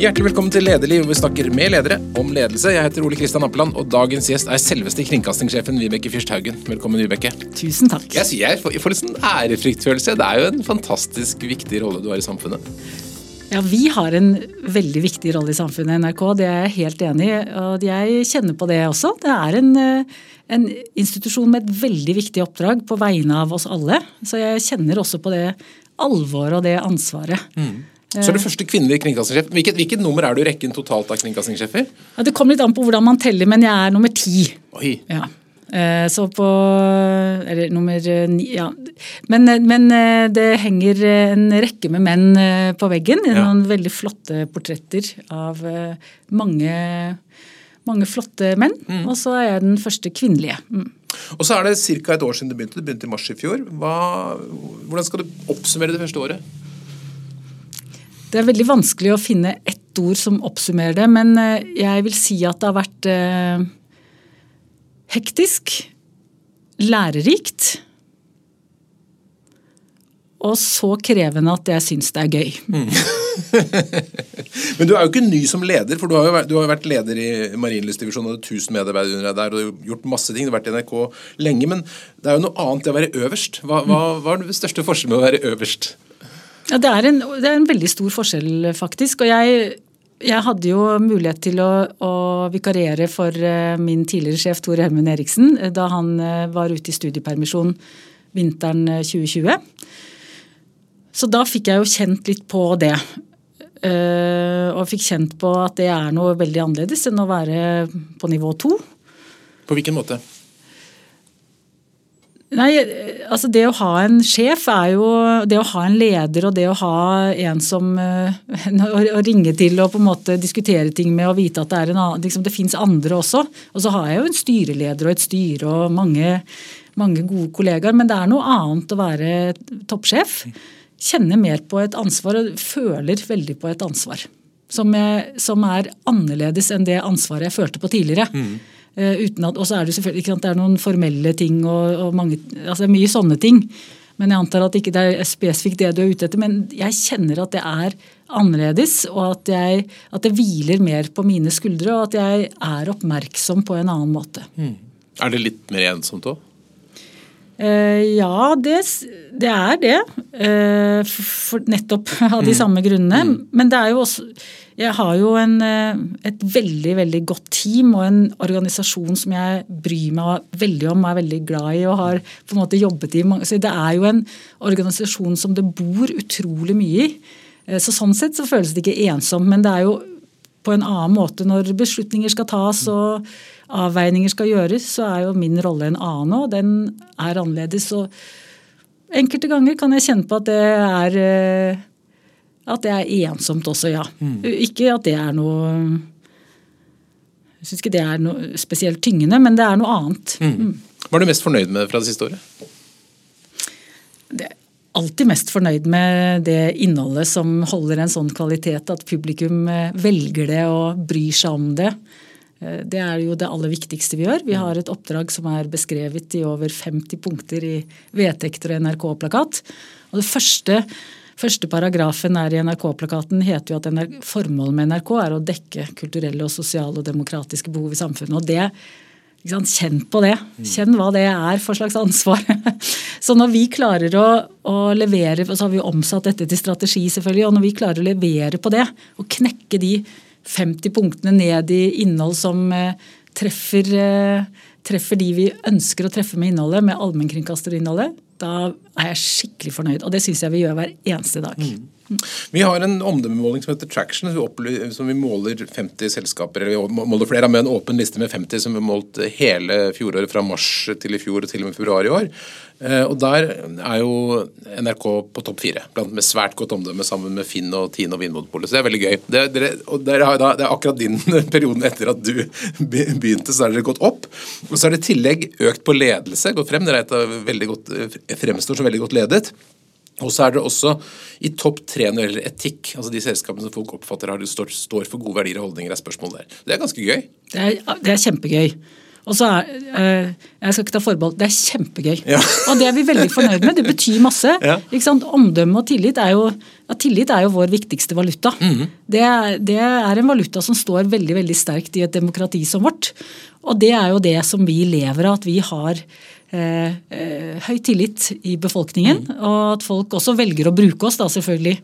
Hjertelig velkommen til Lederliv, hvor vi snakker med ledere om ledelse. Jeg heter Ole Kristian Appeland, og dagens gjest er selveste kringkastingssjefen Vibeke Fyrst Haugen. Velkommen, Vibeke. Tusen takk. Jeg jeg får, jeg får litt sånn ærefryktfølelse. Det er jo en fantastisk viktig rolle du har i samfunnet. Ja, Vi har en veldig viktig rolle i samfunnet, NRK. Det er jeg helt enig i. Og jeg kjenner på det også. Det er en, eh, en institusjon med et veldig viktig oppdrag på vegne av oss alle. Så jeg kjenner også på det alvoret og det ansvaret. Så er du første kvinnelige kringkastingssjef. Hvilket, hvilket nummer er du i rekken totalt av kringkastingssjefer? Ja, det kommer litt an på hvordan man teller, men jeg er nummer ti. Oi. Ja. Eh, Så på Eller nummer ni, ja. Men, men eh, det henger en rekke med menn eh, på veggen. Ja. Noen veldig flotte portretter av eh, mange, mange flotte menn. Og så er jeg den første kvinnelige. Mm. Og så er det ca. et år siden du begynte. Du begynte i mars i fjor. Hva, hvordan skal du oppsummere det første året? Det er veldig vanskelig å finne ett ord som oppsummerer det, men eh, jeg vil si at det har vært eh, hektisk, lærerikt og så krevende at jeg syns det er gøy. Men du er jo ikke ny som leder, for du har jo vært, du har vært leder i Marienlystdivisjonen og hadde 1000 medarbeidere der, og du har gjort masse ting. Du har vært i NRK lenge, men det er jo noe annet det å være øverst. Hva, hva, hva er den største forskjellen med å være øverst? Ja, det er, en, det er en veldig stor forskjell, faktisk. Og jeg, jeg hadde jo mulighet til å, å vikariere for eh, min tidligere sjef Tor Helmund Eriksen eh, da han eh, var ute i studiepermisjon vinteren eh, 2020. Så da fikk jeg jo kjent litt på det. Og fikk kjent på at det er noe veldig annerledes enn å være på nivå to. På hvilken måte? Nei, altså Det å ha en sjef er jo Det å ha en leder og det å ha en som eh, Å ringe til og på en måte diskutere ting med og vite at det er liksom Det fins andre også. Og så har jeg jo en styreleder og et styre og mange, mange gode kollegaer. Men det er noe annet å være toppsjef. Kjenne mer på et ansvar og føler veldig på et ansvar. Som, jeg, som er annerledes enn det ansvaret jeg følte på tidligere. Eh, uten at, og så er det selvfølgelig ikke sant, det er noen formelle ting og, og mange, altså mye sånne ting. Men jeg antar at ikke det er spesifikt det du er ute etter. Men jeg kjenner at det er annerledes, og at, jeg, at det hviler mer på mine skuldre. Og at jeg er oppmerksom på en annen måte. Er det litt mer ensomt òg? Eh, ja, det, det er det. Eh, nettopp av de samme grunnene. Men det er jo også Jeg har jo en, eh, et veldig, veldig godt team og en organisasjon som jeg bryr meg veldig om, er veldig glad i og har på en måte jobbet i. mange- Så det er jo en organisasjon som det bor utrolig mye i. Så sånn sett så føles det ikke ensomt, men det er jo på en annen måte når beslutninger skal tas og avveininger skal gjøres, så er jo min rolle en annen og den er annerledes. Og enkelte ganger kan jeg kjenne på at det er eh, at det er ensomt også, ja. Ikke at det er noe Jeg syns ikke det er noe spesielt tyngende, men det er noe annet. Hva er du mest fornøyd med fra det siste året? det er alltid mest fornøyd med det innholdet som holder en sånn kvalitet at publikum eh, velger det og bryr seg om det. Eh, Det er jo det aller viktigste vi gjør. Vi har et oppdrag som er beskrevet i over 50 punkter i vedtekter og NRK-plakat. Og det første, første paragrafen er i NRK-plakaten heter jo at formålet med NRK er å dekke kulturelle og sosiale og demokratiske behov i samfunnet. Og det? Kjenn på det. Kjenn hva det er for slags ansvar. Så når vi klarer å, å levere, så har vi omsatt dette til strategi, selvfølgelig, og når vi klarer å levere på det, og knekke de 50 punktene ned i innhold som eh, treffer, eh, treffer de vi ønsker å treffe med innholdet, med allmennkringkasterinnholdet, da er jeg skikkelig fornøyd. Og det syns jeg vi gjør hver eneste dag. Vi har en omdømmemåling som heter Traction, som vi, måler 50 selskaper, eller vi måler flere, med en åpen liste med 50 som vi målt hele fjoråret fra mars til i fjor og til og med februar i år. Eh, Og der er jo NRK på topp fire, blant med svært godt omdømme sammen med Finn og Tine og Vinmonopolet. Så det er veldig gøy. Det, dere, og dere har, det er akkurat din perioden etter at du begynte, så har dere gått opp. Og så er det i tillegg økt på ledelse, gått frem. Dere er et av veldig godt, fremstår som veldig godt ledet. Og så er det også i topp tre når det gjelder etikk. altså De selskapene som folk oppfatter har, står, står for gode verdier og holdninger, er spørsmål der. Det er ganske gøy. Det er, det er kjempegøy. Og så er, eh, Jeg skal ikke ta forbehold, det er kjempegøy. Ja. Og det er vi veldig fornøyd med. Det betyr masse. Ja. Omdømme og tillit er jo, ja, tillit er jo vår viktigste valuta. Mm. Det, er, det, er, en valuta som står veldig veldig sterkt i et demokrati som vårt. Og det er jo det som vi lever av, at vi har eh, eh, høy tillit i befolkningen. Mm. Og at folk også velger å bruke oss, da selvfølgelig.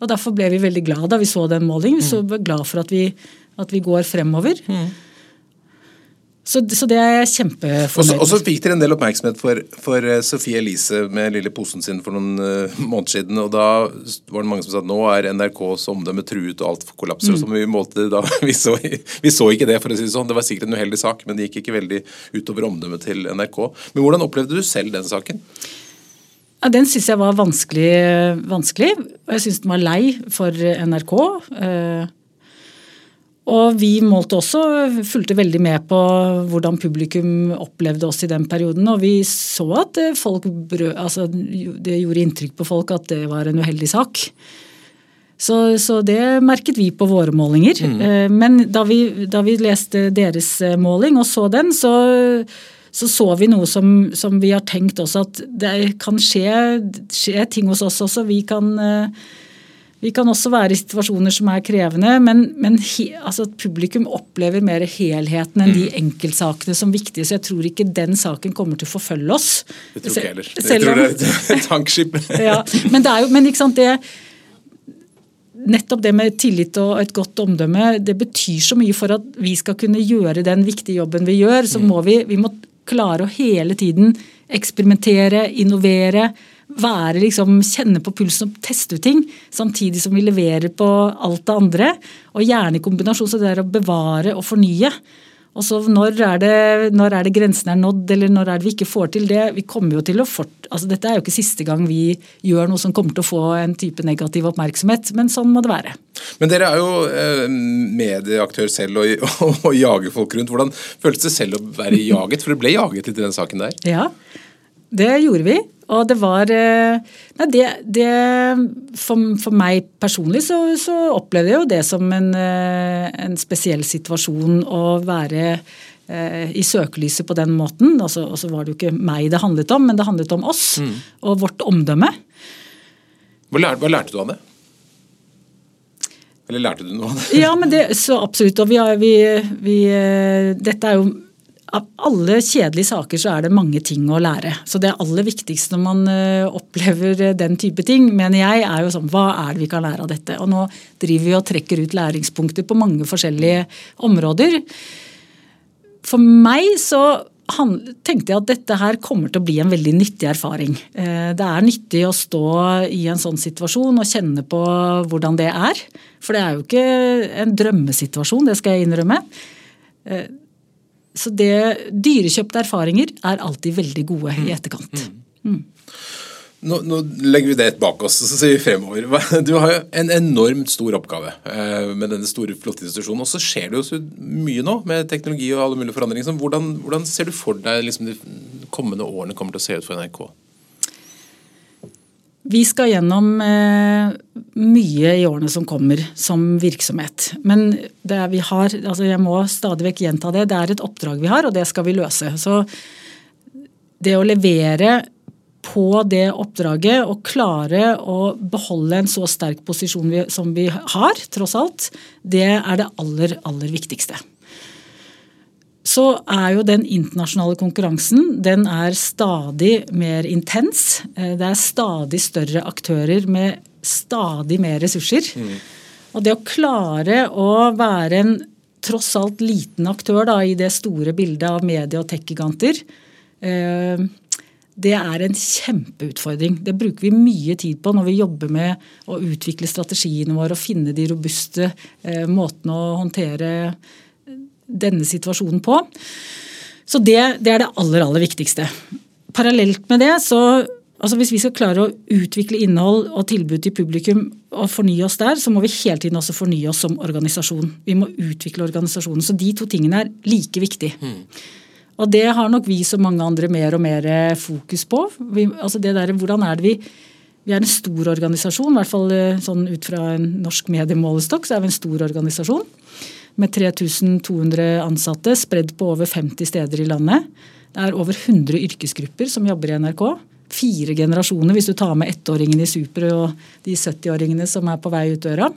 Og Derfor ble vi veldig glad da vi så den målingen. Vi så mm. glad for at vi, at vi går fremover. Mm. Så, så, det er jeg kjempefornøyd med. Og så fikk dere en del oppmerksomhet for, for uh, Sophie Elise med lille posen sin for noen uh, måneder siden. og Da var det mange som sa at nå er NRKs omdømme truet og alt kollapser. Mm. Som vi målte da, vi så, vi så, ikke det, for å si det sånn. Det var sikkert en uheldig sak, men det gikk ikke veldig utover omdømmet til NRK. Men hvordan opplevde du selv den saken? Ja, Den syns jeg var vanskelig, vanskelig. Og jeg syns den var lei for NRK. Uh, og vi målte også, fulgte veldig med på hvordan publikum opplevde oss i den perioden. Og vi så at folk altså, det gjorde inntrykk på folk at det var en uheldig sak. Så, så det merket vi på våre målinger. Mm. Eh, men da vi, da vi, leste deres eh, måling og så den, så så så vi noe som, som vi har tenkt også at det kan skje, skje ting hos oss også. Vi kan uh, vi kan også være i situasjoner som er krevende, men, men he, altså publikum opplever mer helheten enn de mm. enkeltsakene som viktige. Så jeg tror ikke den saken kommer til å forfølge oss. Det tror ikke heller. Jeg tror det er et tankskip. ja, men det er jo, men ikke sant, det, nettopp det med tillit og et godt omdømme, det betyr så mye for at vi skal kunne gjøre den viktige jobben vi gjør. Så mm. må vi, vi må klare å hele tiden eksperimentere, innovere være liksom, kjenne på pulsen og teste ut ting, samtidig som vi leverer på alt det andre. Og gjerne i kombinasjon. Så det er å bevare og fornye. Og så når er, det, når er det grensen er nådd, eller når er det vi ikke får til det? Vi kommer jo til å fort, altså Dette er jo ikke siste gang vi gjør noe som kommer til å få en type negativ oppmerksomhet, men sånn må det være. Men dere er jo eh, medieaktør selv og, og, og, jager folk rundt. Hvordan føltes det selv å være jaget? For det ble jaget litt i den saken der? Ja, det gjorde vi. Og det var eh, Nei, det, det for, for, meg personlig så, så, opplevde jeg jo det som en, eh, en spesiell situasjon å være eh, i søkelyset på den måten. Og så altså, var det jo ikke meg det handlet om, men det handlet om oss mm. og vårt omdømme. Hva lærte, hva lærte, du av det? Eller lærte du noe av det? ja, men det, så absolutt. Og vi, vi, vi, dette er jo av alle kjedelige saker så er det mange ting å lære. Så det aller viktigste når man eh, opplever den type ting, mener jeg, er jo sånn hva er det vi kan lære av dette? Og nå driver vi og trekker ut læringspunkter på mange forskjellige områder. For meg så tenkte jeg at dette her kommer til å bli en veldig nyttig erfaring. Eh, det er nyttig å stå i en sånn situasjon og kjenne på hvordan det er. For det er jo ikke en drømmesituasjon, det skal jeg innrømme. Så det, dyrekjøpte erfaringer er alltid veldig gode i mm. etterkant. Mm. mm. Nå, nå, legger vi det bak oss og så ser vi fremover. Du har jo en enormt stor oppgave eh, med denne store, flotte institusjonen. Og så skjer det jo så mye nå med teknologi og alle mulige forandringer. Hvordan, hvordan ser du for deg liksom, de kommende årene kommer til å se ut for NRK? Vi skal gjennom eh, mye i årene som kommer som virksomhet. Men det vi har, altså jeg må stadig vekk gjenta det, det er et oppdrag vi har, og det skal vi løse. Så det å levere på det oppdraget og klare å beholde en så sterk posisjon vi, som vi har, tross alt, det er det aller, aller viktigste så er jo den internasjonale konkurransen den er stadig mer intens. Eh, det er stadig større aktører med stadig mer ressurser. Mm. Og det å klare å være en tross alt liten aktør da, i det store bildet av medie- og tech-giganter, eh, det er en kjempeutfordring. Det bruker vi mye tid på når vi jobber med å utvikle strategiene våre og finne de robuste eh, måtene å håndtere denne situasjonen på. Så det, det er det aller, aller viktigste. Parallelt med det så altså Hvis vi skal klare å utvikle innhold og tilbud til publikum og fornye oss der, så må vi hele tiden også fornye oss som organisasjon. Vi må utvikle organisasjonen. Så de to tingene er like viktige. Mm. Og det har nok vi som mange andre mer og mer fokus på. Vi, altså det der, hvordan er det vi vi er en stor organisasjon, i hvert fall eh, sånn ut fra en norsk mediemålestokk så er vi en stor organisasjon. med 3200 ansatte spredd på over 50 steder i landet. Det er over 100 yrkesgrupper som jobber i NRK. Fire generasjoner hvis du tar med ettåringene i Super og de 70-åringene som er på vei ut døra.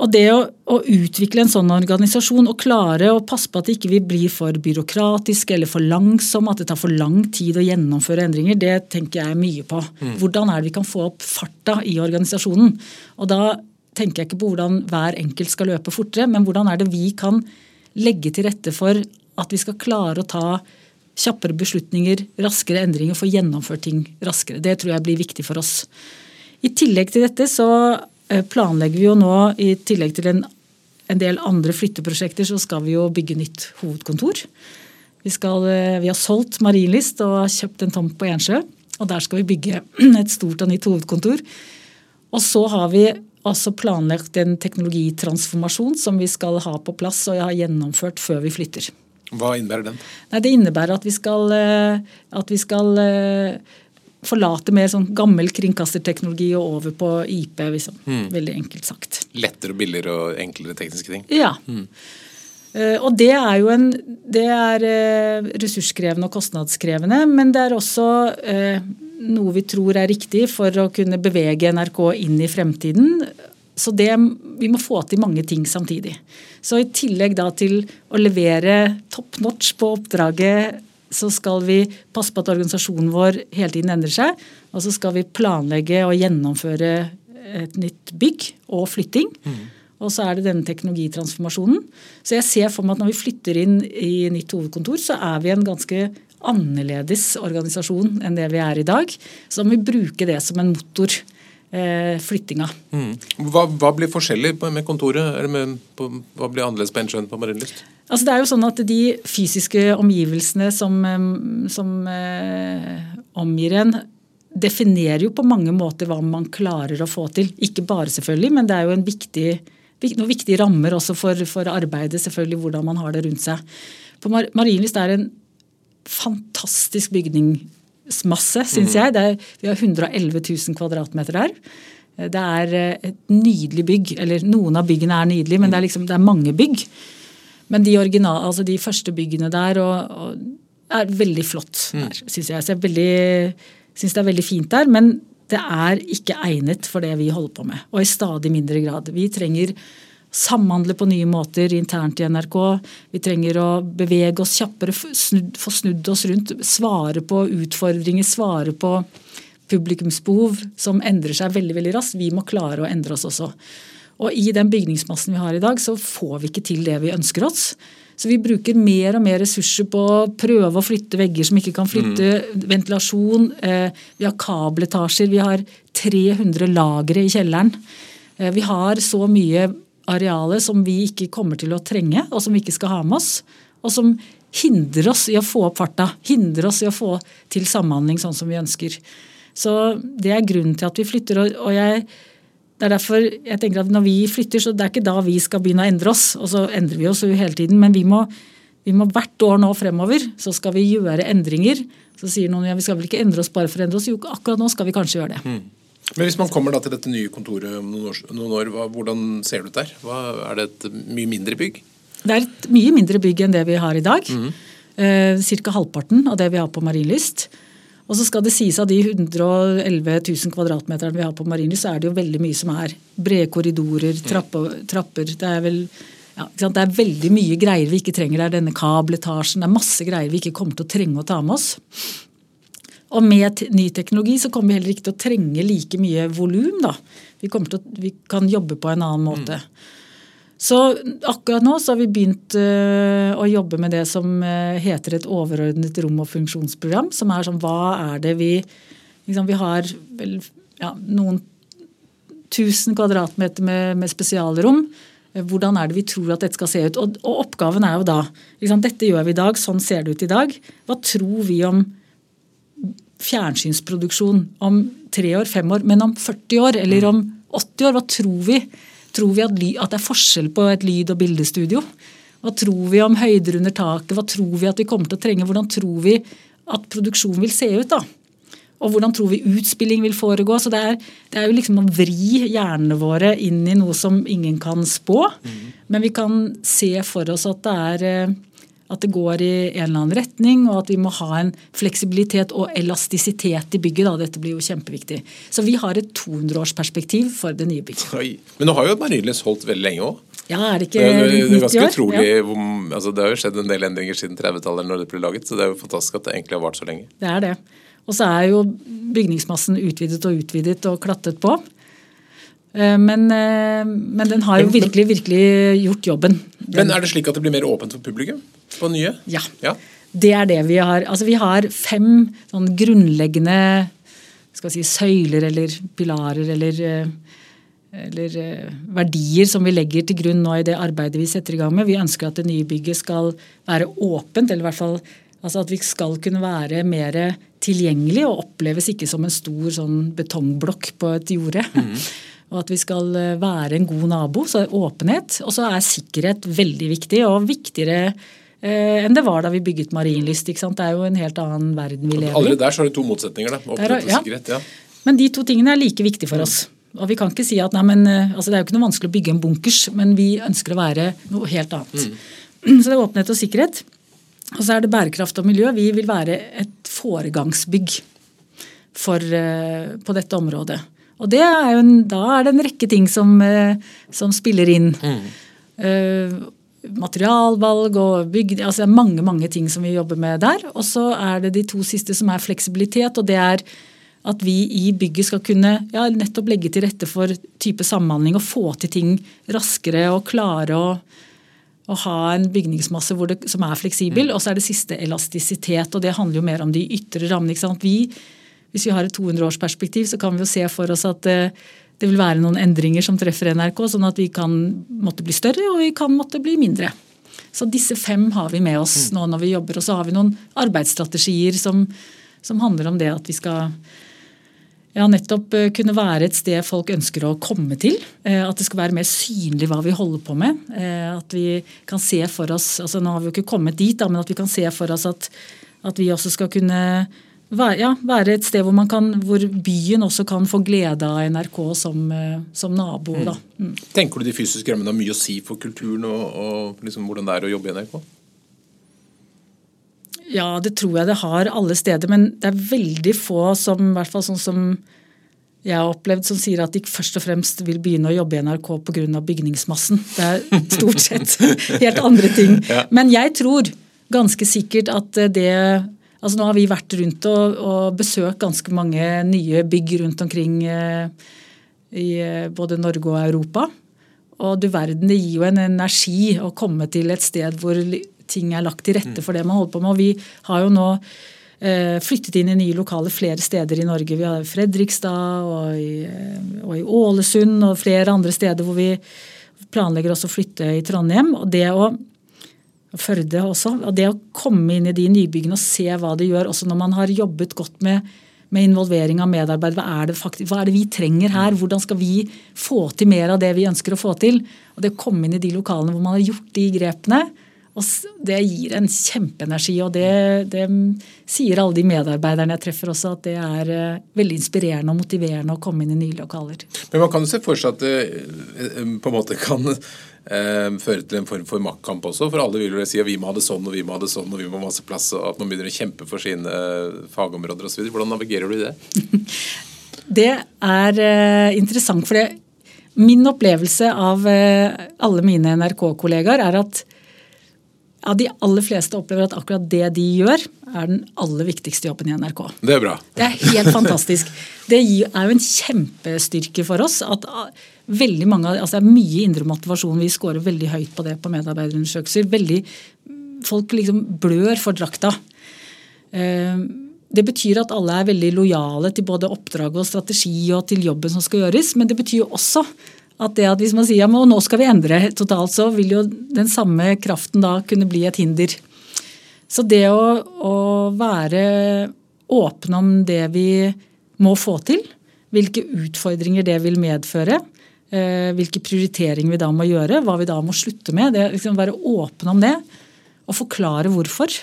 Og det å, å, utvikle en sånn organisasjon og klare å passe på at det ikke blir for byråkratisk eller for langsom, at det tar for lang tid å gjennomføre endringer, det tenker jeg mye på. Mm. Hvordan er det vi kan få opp farta i organisasjonen? Og da tenker jeg ikke på hvordan hver enkelt skal løpe fortere, men hvordan er det vi kan legge til rette for at vi skal klare å ta kjappere beslutninger, raskere endringer, få gjennomført ting raskere. Det tror jeg blir viktig for oss. I tillegg til dette så Eh, planlegger vi jo nå, i tillegg til en, en, del andre flytteprosjekter, så skal vi jo bygge nytt hovedkontor. Vi, skal, eh, vi har solgt Marienlyst og har kjøpt en tomt på Ensjø. Og der skal vi bygge et stort og nytt hovedkontor. Og så har vi også planlagt en teknologitransformasjon som vi skal ha på plass og ha gjennomført før vi flytter. Hva innebærer den? Nei, det innebærer at vi skal, eh, at vi skal forlate mer sånn gammel kringkasterteknologi og over på IP. Liksom. Mm. Veldig enkelt sagt. Lettere, billigere og enklere tekniske ting? Ja. Mm. Uh, og det er jo en Det er uh, ressurskrevende og kostnadskrevende, men det er også uh, noe vi tror er riktig for å kunne bevege NRK inn i fremtiden. Så det, vi må få til mange ting samtidig. Så i tillegg da til å levere top notch på oppdraget så skal vi passe på at organisasjonen vår hele tiden endrer seg. Og så skal vi planlegge og gjennomføre et nytt bygg og flytting. Mm. Og så er det denne teknologitransformasjonen. Så jeg ser for meg at når vi flytter inn i nytt hovedkontor, så er vi en ganske annerledes organisasjon enn det vi er i dag. Så da må vi bruke det som en motor. Eh, flyttinga. Mm. Hva, hva, blir forskjellig med kontoret? Eller med, på, hva blir annerledes på Ensjøen på Marienlyst? Altså det er jo sånn at De fysiske omgivelsene som, som eh, omgir en, definerer jo på mange måter hva man klarer å få til. Ikke bare, selvfølgelig, men det er jo en viktig, noen viktige rammer også for, for, arbeidet, selvfølgelig, hvordan man har det rundt seg. På Mar Marienlyst er en fantastisk bygningsmasse, syns mm. jeg. Er, vi har 111 000 kvadratmeter der. Det er et nydelig bygg. Eller noen av byggene er nydelige, men det er, liksom, det er mange bygg. Men de, original, altså de første byggene der og, og er veldig flott mm. syns jeg. Så jeg syns det er veldig fint der. Men det er ikke egnet for det vi holder på med. Og i stadig mindre grad. Vi trenger samhandle på nye måter internt i NRK. Vi trenger å bevege oss kjappere, snudd, få snudd oss rundt. Svare på utfordringer, svare på publikumsbehov som endrer seg veldig veldig raskt. Vi må klare å endre oss også. Og i den bygningsmassen vi har i dag, så får vi ikke til det vi ønsker oss. Så vi bruker mer og mer ressurser på å prøve å flytte vegger som ikke kan flytte, mm. ventilasjon. Eh, vi har kabeletasjer, vi har 300 lagre i kjelleren. Eh, vi har så mye arealer som vi ikke kommer til å trenge, og som vi ikke skal ha med oss. Og som hindrer oss i å få opp farta, hindrer oss i å få til samhandling sånn som vi ønsker. Så det er grunnen til at vi flytter. og jeg det er derfor jeg tenker at Når vi flytter, så det er ikke da vi skal begynne å endre oss. Og så endrer vi oss jo hele tiden. Men vi må, vi må hvert år nå fremover så skal vi gjøre endringer. Så sier noen ja, vi skal vel ikke endre oss bare for å endre oss. Jo, akkurat nå skal vi kanskje gjøre det. Mm. Men Hvis man kommer da til dette nye kontoret om noen år, noen år hva, hvordan ser det ut der? Hva, er det et mye mindre bygg? Det er et mye mindre bygg enn det vi har i dag. Mm. Eh, Ca. halvparten av det vi har på Marienlyst. Og så skal det sies av de 111 000 kvadratmeterne vi har på Marienlyst, så er det jo veldig mye som er brede korridorer, trapper, trapper Det er vel ja, det er veldig mye greier vi ikke trenger. Det er denne kabeletasjen. Det er masse greier vi ikke kommer til å trenge å ta med oss. Og med ny teknologi så kommer vi heller ikke til å trenge like mye volum. Vi, vi, kan jobbe på en annen måte. Mm. Så akkurat nå så har vi begynt uh, å jobbe med det som uh, heter et overordnet rom- og funksjonsprogram. Som er sånn hva er det vi liksom, Vi har vel ja, noen tusen kvadratmeter med, med spesialrom. Uh, hvordan er det vi tror at dette skal se ut? Og, og oppgaven er jo da liksom, Dette gjør vi i dag, sånn ser det ut i dag. Hva tror vi om fjernsynsproduksjon om tre år, fem år, men om 40 år eller om 80 år? Hva tror vi? Tror vi at, at, det er forskjell på et lyd- og bildestudio? Hva tror vi om høyder under taket? Hva tror vi at vi kommer til å trenge? Hvordan tror vi at produksjonen vil se ut? da? Og hvordan tror vi utspilling vil foregå. Så det er, det er jo liksom å vri hjernene våre inn i noe som ingen kan spå. Mm. Men vi kan se for oss at det er eh, at det går i en eller annen retning, og at vi må ha en fleksibilitet og elastisitet i bygget. Da. Dette blir jo kjempeviktig. Så vi har et 200-årsperspektiv for det nye bygget. Oi. Men nå har jo Marienlyst holdt veldig lenge òg? Ja, er det ikke det, det, det, 90 år? Utrolig, ja. altså, det har jo skjedd en del endringer siden 30-tallet når det ble laget, så det er jo fantastisk at det egentlig har vart så lenge. Det er det. Og så er jo bygningsmassen utvidet og utvidet og klattet på. Eh, men, eh, men, den har jo virkelig, virkelig gjort jobben. Den, men er det slik at det blir mer åpent for publikum på nye? Ja. ja. Det er det vi har. Altså vi har fem sånn grunnleggende si, søyler eller pilarer eller eh, eller verdier som vi legger til grunn nå i det arbeidet vi setter i gang med. Vi ønsker at det nye bygget skal være åpent, eller i hvert fall altså at vi skal kunne være mer tilgjengelig og oppleves ikke som en stor sånn betongblokk på et jorde. Mm. Og at vi skal eh, være en god nabo. Så åpenhet. Og så er sikkerhet veldig viktig, og viktigere eh, enn det var da vi bygget Marienlyst. Det er jo en helt annen verden vi lever i. Allerede der så har du to motsetninger. da, åpenhet og sikkerhet. Ja. Men de to tingene er like viktige for oss. Og vi kan ikke si at nei, men, eh, altså Det er jo ikke noe vanskelig å bygge en bunkers, men vi ønsker å være noe helt annet. Mm. Så det er åpenhet og sikkerhet. Og så er det bærekraft og miljø. Vi vil være et foregangsbygg for, på dette området. Og er en, da er det en rekke ting som, uh, som spiller inn. Mm. Uh, materialvalg og bygg, altså Det er mange mange ting som vi jobber med der. Og så er det de to siste som er fleksibilitet. og det er at vi i bygget skal kunne ja, nettopp legge til rette for type samhandling og få til ting raskere og klare å, å ha en bygningsmasse det, som er fleksibel. Mm. Og så er det siste elastisitet, og det handler jo mer om de ytre rammene. ikke sant? Vi, hvis vi har et 200-årsperspektiv, så kan vi jo se for oss at det, eh, vil være noen endringer som treffer NRK, sånn at vi kan måtte bli større og vi kan måtte bli mindre. Så disse fem har vi med oss mm. nå når vi jobber. Og så har vi noen arbeidsstrategier som, som handler om det at vi skal ja, nettopp eh, kunne være et sted folk ønsker å komme til. Eh, at det skal være mer synlig hva vi holder på med. At vi kan se for oss altså Nå har vi jo ikke kommet dit, da, men at vi kan se for oss at, at vi også skal kunne ja, være, et sted hvor, kan, hvor, byen også kan få glede av NRK som, som nabo. Mm. Mm. Tenker du de fysiske rammene har mye å si for kulturen og, og liksom hvordan det er å jobbe i NRK? Ja, det tror jeg det har alle steder. Men det er veldig få som, i hvert fall sånn som jeg har opplevd, som sier at de først og fremst vil begynne å jobbe i NRK pga. bygningsmassen. Det er stort sett helt andre ting. Men jeg tror ganske sikkert at det altså Nå har vi vært rundt og, og besøkt ganske mange nye bygg rundt omkring eh, i eh, både Norge og Europa. Og du verden, det gir jo en energi å komme til et sted hvor ting er lagt til rette for det man holder på med. Og vi har jo nå eh, flyttet inn i nye lokaler flere steder i Norge. Vi har Fredrikstad og i, eh, og i Ålesund og flere andre steder hvor vi planlegger også å flytte i Trondheim. og det å Førde også. og Det å komme inn i de nybyggene og se hva det gjør, også når man har jobbet godt med, med involvering av medarbeidere. Hva er, det faktisk, hva er det vi trenger her? Hvordan skal vi få til mer av det vi ønsker å få til? Og Det å komme inn i de lokalene hvor man har gjort de grepene, og det gir en kjempeenergi, og det, det, sier alle de medarbeiderne jeg treffer også, at det er uh, veldig inspirerende og motiverende å komme inn i nye lokaler. Men man kan jo se for seg at det uh, på en måte kan uh, føre til en form for maktkamp også, for alle vil jo si at vi må ha det sånn og vi må ha det sånn og vi må ha masse plass, og at man begynner å kjempe for sine fagområder osv. Hvordan navigerer du i det? det er interessant, for det, min opplevelse av alle mine NRK-kollegaer er at ja, De aller fleste opplever at akkurat det de gjør, er den aller viktigste jobben i NRK. Det er bra. Det er helt fantastisk. Det er jo en kjempestyrke for oss at veldig mange, altså det er mye indre motivasjon. Vi scorer veldig høyt på det på medarbeiderundersøkelser. Veldig, folk liksom blør for drakta. Eh, det betyr at alle er veldig lojale til både oppdrag og strategi og til jobben som skal gjøres, men det betyr jo også at det at hvis man sier ja, nå skal vi endre totalt, så vil jo den samme kraften da kunne bli et hinder. Så det å, å være åpne om det vi må få til, hvilke utfordringer det vil medføre, hvilke prioriteringer vi da må gjøre, hva vi da må slutte med, det liksom være åpne om det og forklare hvorfor,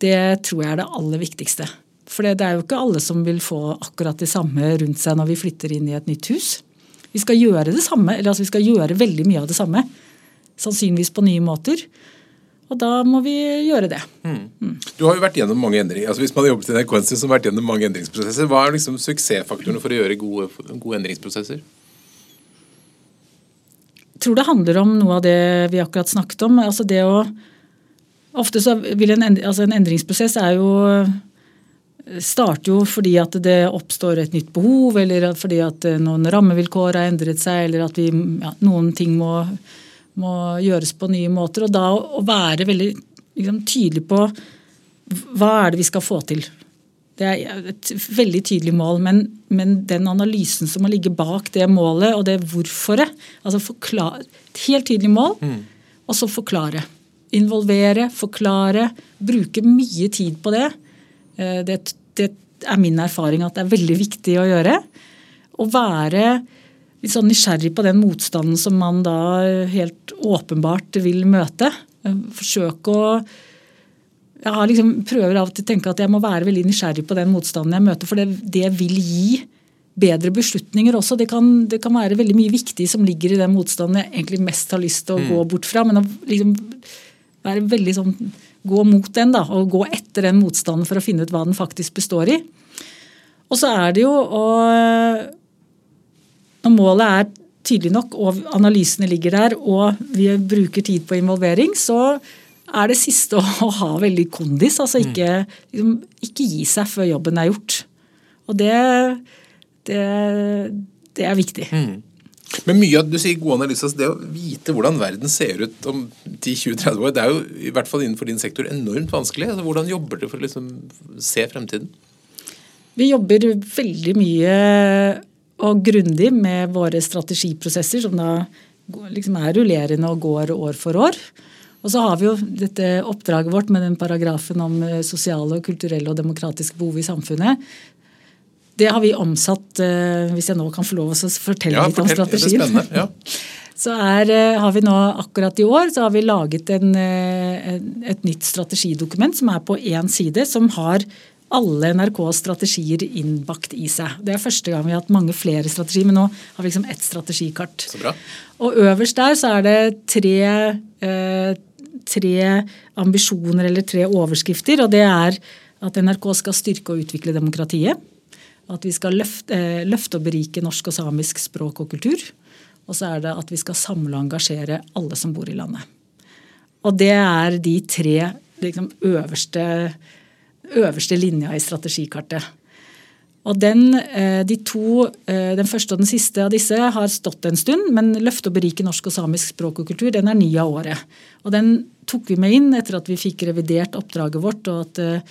det tror jeg er det aller viktigste For det er jo ikke alle som vil få akkurat det samme rundt seg når vi flytter inn i et nytt hus. Vi skal gjøre det samme, eller altså vi skal gjøre veldig mye av det samme. Sannsynligvis på nye måter. Og da må vi gjøre det. Mm. Mm. Du har jo vært gjennom mange endringer. Altså Hvis man har jobbet i NRK så har vært gjennom mange endringsprosesser, hva er liksom suksessfaktorene for å gjøre gode, gode endringsprosesser? Tror det handler om noe av det vi akkurat snakket om. altså det å Ofte så vil en, altså en endringsprosess er jo starter jo fordi at det oppstår et nytt behov, eller fordi at noen rammevilkår har endret seg, eller at vi, ja, noen ting må, må, gjøres på nye måter. Og da å være veldig liksom, tydelig på hva er det vi skal få til. Det er et veldig tydelig mål, men, men den analysen som må ligge bak det målet, og det hvorforet altså forklare, Et helt tydelig mål, mm. og så forklare. Involvere, forklare, bruke mye tid på det. Eh, det, det, er min erfaring at det er veldig viktig å gjøre. Å være litt sånn nysgjerrig på den motstanden som man da helt åpenbart vil møte. Eh, forsøke å jeg liksom, prøver av og til å tenke at jeg må være veldig nysgjerrig på den motstanden jeg møter, for det, det vil gi bedre beslutninger også. Det kan, det kan, være veldig mye viktig som ligger i den motstanden jeg egentlig mest har lyst til å mm. gå bort fra. Men å liksom være veldig sånn gå mot den da, og gå etter den motstanden for å finne ut hva den faktisk består i. Og så er det jo å Når målet er tydelig nok, og analysene ligger der, og vi bruker tid på involvering, så er det siste å, ha veldig kondis. Altså ikke, liksom, ikke, gi seg før jobben er gjort. Og det, det, det er viktig. Mm. Men mye av du sier god analyse, altså det å vite hvordan verden ser ut om 10-20-30 år, det er jo i hvert fall innenfor din sektor enormt vanskelig. Altså, hvordan jobber du for å liksom se fremtiden? Vi jobber veldig mye og grundig med våre strategiprosesser, som da liksom er rullerende og går år for år. Og så har vi jo dette oppdraget vårt med den paragrafen om sosiale, kulturelle og demokratiske behov i samfunnet, det har vi omsatt, eh, hvis jeg nå kan få lov å fortelle ja, litt om strategien. Det ja. Så er, eh, har vi nå akkurat i år så har vi laget en, eh, et nytt strategidokument som er på én side, som har alle NRKs strategier innbakt i seg. Det er første gang vi har hatt mange flere strategier, men nå har vi liksom ett strategikart. Så bra. Og øverst der så er det tre, eh, tre ambisjoner eller tre overskrifter. Og det er at NRK skal styrke og utvikle demokratiet. At vi skal løfte, eh, løfte, og berike norsk og samisk språk og kultur. Og så er det at vi skal samle og engasjere alle som bor i landet. Og det er de tre liksom, øverste, øverste linja i strategikartet. Og den, eh, de to, eh, den første og den siste av disse har stått en stund, men løfte og berike norsk og samisk språk og kultur den er ny av året. Og den tok vi med inn etter at vi fikk revidert oppdraget vårt og at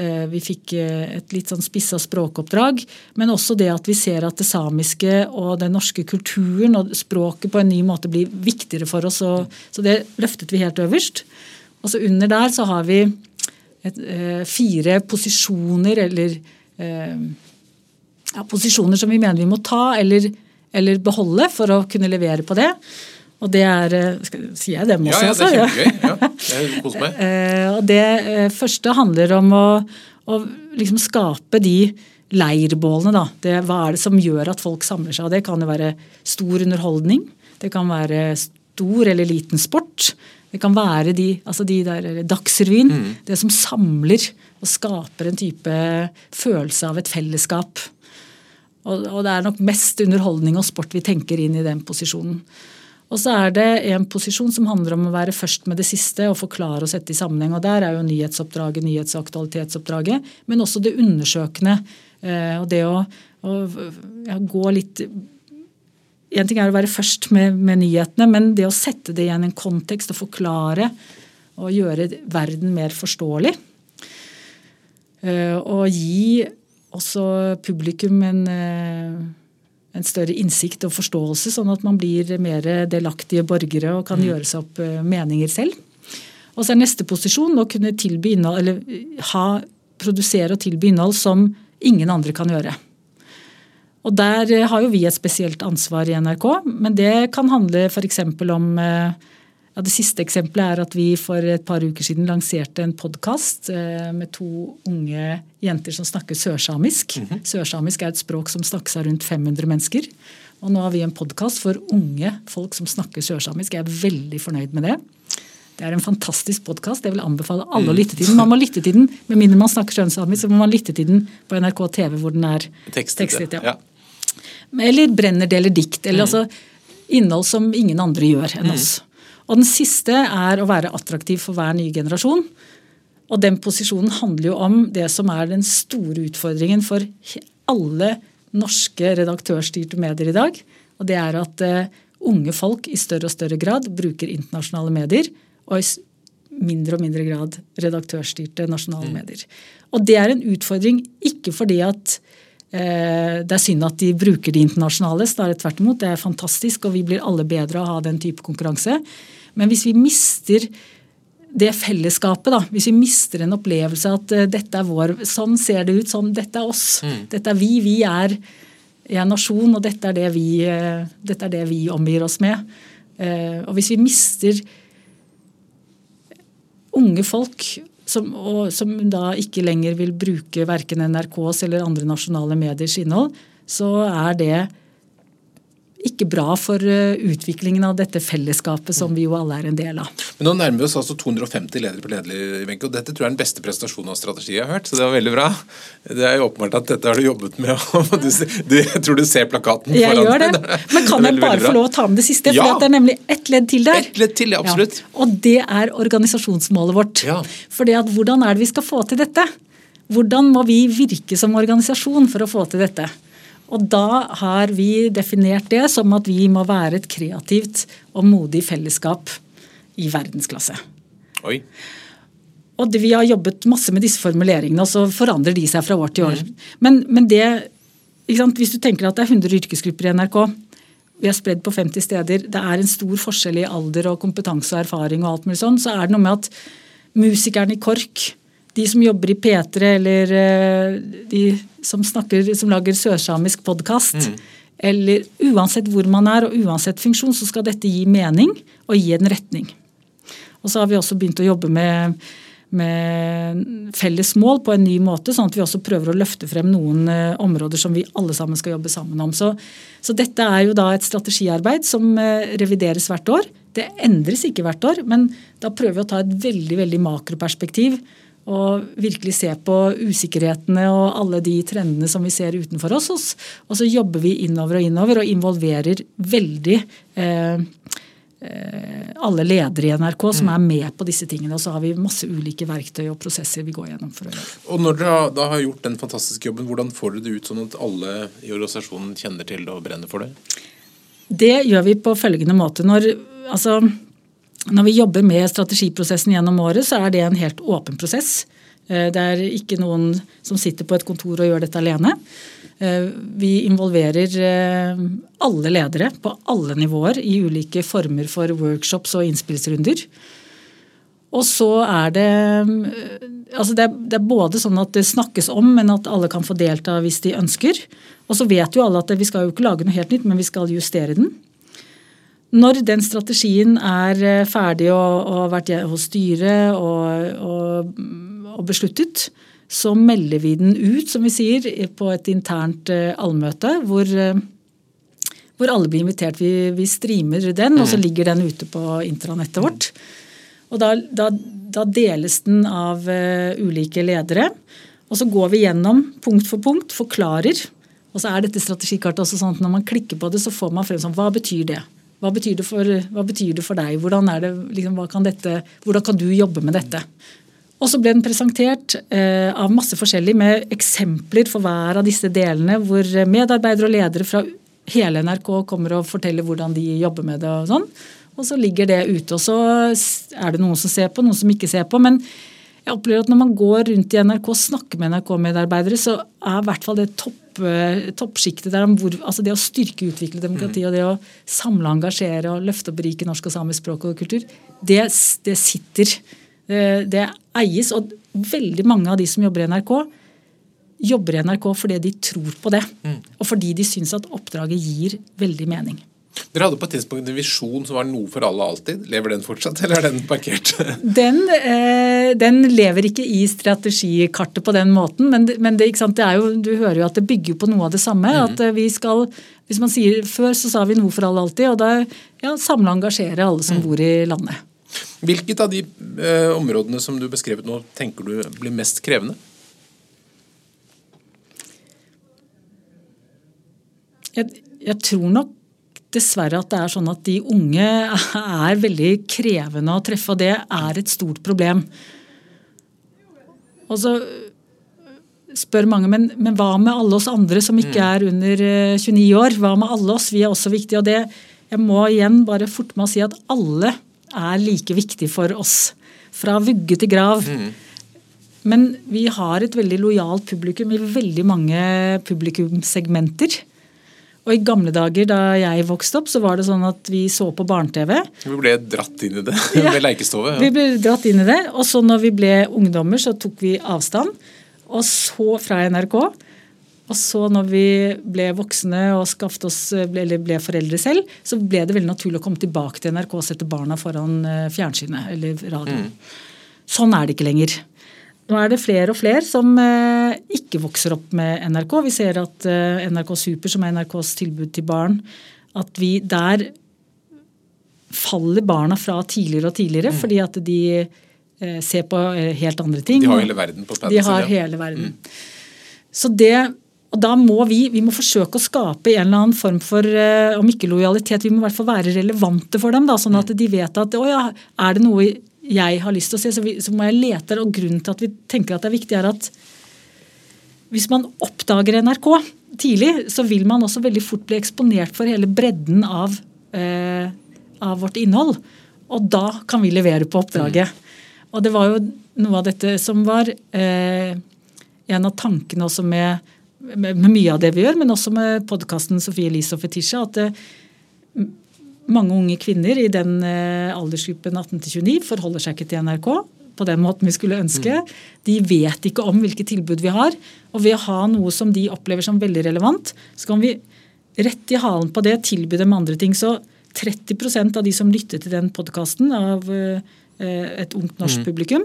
Eh, vi fikk et litt sånn spissa språkoppdrag, men også det at vi ser at det samiske og den norske kulturen og språket på en ny måte blir viktigere for oss. Så det løftet vi helt øverst. Og så under der så har vi et, fire posisjoner eller ja, posisjoner som vi mener vi må ta eller, eller beholde for å kunne levere på det. Og det er eh, Sier jeg dem også? Ja, ja det er kjempegøy. Ja, Ja, koser meg. Eh, og det eh, første handler om å, å liksom skape de leirbålene. Da. Det, hva er det som gjør at folk samler seg? Det kan jo være stor underholdning. Det kan være stor eller liten sport. Det kan være de, altså de der Dagsrevyen. Mm. Det som samler og skaper en type følelse av et fellesskap. Og, og det er nok mest underholdning og sport vi tenker inn i den posisjonen. Og så er det en posisjon som handler om å være først med det siste og forklare og sette i sammenheng. og Der er jo nyhetsoppdraget, nyhets- og aktualitetsoppdraget, men også det undersøkende. Eh, og det å, å gå litt En ting er å være først med, med, nyhetene, men det å sette det igjen i en kontekst og forklare og gjøre verden mer forståelig. Eh, og gi også publikum en eh, en større innsikt og forståelse, sånn at man blir mer delaktige borgere og kan mm. gjøre seg opp eh, meninger selv. Og så er neste posisjon å kunne tilby innhold, eller ha, produsere og tilby innhold som ingen andre kan gjøre. Og Der eh, har jo vi et spesielt ansvar i NRK, men det kan handle f.eks. om Ja, det siste eksempelet er at vi for et par uker siden lanserte en podkast eh, med to unge jenter som snakker sørsamisk. Mm -hmm. Sørsamisk er et språk som snakkes av rundt 500 mennesker. Og nå har vi en podkast for unge folk som snakker sørsamisk. Jeg er veldig fornøyd med det. Det er en fantastisk podkast. Jeg vil anbefale alle å lytte til den. Man må lytte til den, Med mindre man snakker sørsamisk, så må man lytte til den på NRK TV hvor den er tekstet. tekstet ja. Ja. Eller brenner deler dikt. Eller mm. altså innhold som ingen andre gjør enn mm. oss. Og den siste er å være attraktiv for hver nye generasjon. Og den posisjonen handler jo om det som er den store utfordringen for alle norske redaktørstyrte medier i dag. Og det er at uh, unge folk i større og større grad bruker internasjonale medier. Og i mindre og mindre grad redaktørstyrte nasjonale mm. medier. Og det er en utfordring ikke fordi at det er synd at de bruker de internasjonale, snarere tvert imot. Det er fantastisk, og vi blir alle bedre av å ha den type konkurranse. Men hvis vi mister det fellesskapet, da, hvis vi mister en opplevelse at uh, dette er vår, sånn ser det ut, sånn, dette er oss, mm. dette er vi, vi er en nasjon, og dette er det vi, uh, dette er det vi omgir oss med. Og hvis vi mister unge folk som, og, som da ikke lenger vil bruke verken NRKs eller andre nasjonale mediers innhold, så er det ikke bra for eh, utviklingen av dette fellesskapet som vi jo alle er en del av. Men Nå nærmer vi oss altså 250 ledere på lederbenken, og dette tror jeg er den beste prestasjonen av strategi jeg har hørt. Så det var veldig bra. Det er jo åpenbart at dette har du jobbet med. Du, du, jeg tror du ser plakaten jeg foran deg. Jeg gjør det. Men kan jeg bare få lov å ta med det siste? For ja. det er nemlig ett ledd til der. Et ledd til, absolutt. Ja. Og det er organisasjonsmålet vårt. Ja. For hvordan er det vi skal få til dette? Hvordan må vi virke som organisasjon for å få til dette? Og da har vi definert det som at vi må være et kreativt og modig fellesskap i verdensklasse. Oi. Og det, vi har jobbet masse med disse formuleringene, og så forandrer de seg fra år til år. Mm. Men, men, det, hvis du tenker at det er 100 yrkesgrupper i NRK, vi er spredd på 50 steder, det er en stor forskjell i alder og kompetanse og erfaring, og alt mulig sånn, så er det noe med at musikeren i KORK de som jobber i P3 eller eh, de som, snakker, som lager sørsamisk podkast, mm. eller uansett hvor man er og uansett funksjon, så skal dette gi mening og gi en retning. Og så har vi også begynt å jobbe med, med felles mål på en ny måte, sånn at vi også prøver å løfte frem noen uh, områder som vi alle sammen skal jobbe sammen om. Så, så dette er jo da et strategiarbeid som uh, revideres hvert år. Det endres ikke hvert år, men da prøver vi å ta et veldig, veldig makroperspektiv og virkelig se på usikkerhetene og alle de trendene som vi ser utenfor oss. Og så jobber vi innover og innover og involverer veldig eh, eh, alle ledere i NRK som mm. er med på disse tingene. Og så har vi masse ulike verktøy og prosesser vi går gjennom. for å gjøre. Og Når dere da har gjort den fantastiske jobben, hvordan får dere det ut sånn at alle i organisasjonen kjenner til det og brenner for det? Det gjør vi på følgende måte. Når, altså, når vi jobber med strategiprosessen gjennom året, så er det en helt åpen prosess. Eh, det er ikke noen som sitter på et kontor og gjør dette alene. Eh, vi involverer eh, alle ledere på alle nivåer i ulike former for workshops og innspillsrunder. Og så er det altså det, er både sånn at det snakkes om, men at alle kan få delta hvis de ønsker. Og så vet jo alle at vi skal jo ikke lage noe helt nytt, men vi skal justere den. Når den strategien er eh, ferdig og, og vært hos styret og, og, og, besluttet, så melder vi den ut, som vi sier, på et internt uh, allmøte hvor, uh, hvor, alle blir invitert. Vi, vi streamer den, og så mm. ligger den ute på intranettet vårt. Og da, da, da deles den av ulike ledere. Og så går vi gjennom punkt for punkt, forklarer. Og så er dette strategikartet også sånn at når man klikker på det, så får man frem sånn Hva betyr det? Hva betyr det for, betyr det for deg? Hvordan, det, liksom, kan dette, hvordan, kan du jobbe med dette? Og så ble den presentert eh, av masse forskjellig med eksempler for hver av disse delene, hvor medarbeidere og ledere fra hele NRK kommer og forteller hvordan de jobber med det. Og sånn. Og så ligger det ute. Og så er det noen som ser på, noen som ikke ser på. Men jeg opplever at når man går rundt i NRK og snakker med NRK-medarbeidere, så er i hvert fall det topp topp, toppsjiktet der om hvor, altså det å styrke og utvikle demokrati mm. og det å samle, engasjere og løfte og berike norsk og samisk språk og kultur, det, det sitter. Det, det eies. Og veldig mange av de som jobber i NRK, jobber i NRK fordi de tror på det. Mm. Og fordi de syns at oppdraget gir veldig mening. Dere hadde på et tidspunkt en visjon som var noe for alle alltid. Lever den fortsatt, eller er den parkert? Den, eh, den lever ikke i strategikartet på den måten, men, men det, det, jo, du hører jo at det bygger på noe av det samme. Mm. At eh, vi skal hvis man sier, Før så sa vi noe for alle alltid, og da ja, samle og engasjere alle som mm. bor i landet. Hvilket av de eh, områdene som du beskrevet nå, tenker du blir mest krevende? Jeg, jeg tror nok dessverre at det er sånn at de unge er veldig krevende å treffe, og det er et stort problem. Og så spør mange men, men, hva med alle oss andre som ikke er under 29 eh, år? Hva med alle oss? Vi er også viktige. Og det, jeg må igjen bare forte meg å si at alle er like viktige for oss. Fra vugge til grav. Mm. Men vi har et veldig lojalt publikum i veldig mange publikumssegmenter. Og i gamle dager da jeg vokste opp, så var det sånn at vi så på barne-TV. Vi ble dratt inn i det ja, med leikestove. Ja. Vi ble dratt inn i det. Og så når vi ble ungdommer, så tok vi avstand. Og så fra NRK. Og så når vi ble voksne og oss, ble, eller ble foreldre selv, så ble det veldig naturlig å komme tilbake til NRK og sette barna foran eh, fjernsynet eller radioen. Mm. Sånn er det ikke lenger. Nå er det flere og flere som eh, ikke vokser opp med NRK. Vi ser at eh, NRK Super, som er NRKs tilbud til barn, at vi der faller barna fra tidligere og tidligere mm. fordi at de Eh, se på helt andre ting. De har hele verden på paden De har hele verden. Mm. Så det, og da må vi, vi må forsøke å skape en eller annen form for om ikke lojalitet, vi må i hvert fall være relevante for dem. Da, sånn at mm. de vet at å ja, er det noe jeg har lyst til å se, så, vi, så må jeg lete. Og grunnen til at vi tenker at det er viktig, er at hvis man oppdager NRK tidlig, så vil man også veldig fort bli eksponert for hele bredden av, eh, av vårt innhold. Og da kan vi levere på oppdraget. Mm. Og det var jo noe av dette som var eh, en av tankene også med, med, med, mye av det vi gjør, men også med podkasten Sofie Elise og Fetisha, at eh, mange unge kvinner i den eh, aldersgruppen 18-29 forholder seg ikke til NRK på den måten vi skulle ønske. Mm. De vet ikke om hvilke tilbud vi har. Og ved å ha noe som de opplever som veldig relevant, så kan vi rett i halen på det tilby dem andre ting. Så 30% av de som lyttet til den podkasten av uh, Eh, et ungt norsk mm. publikum,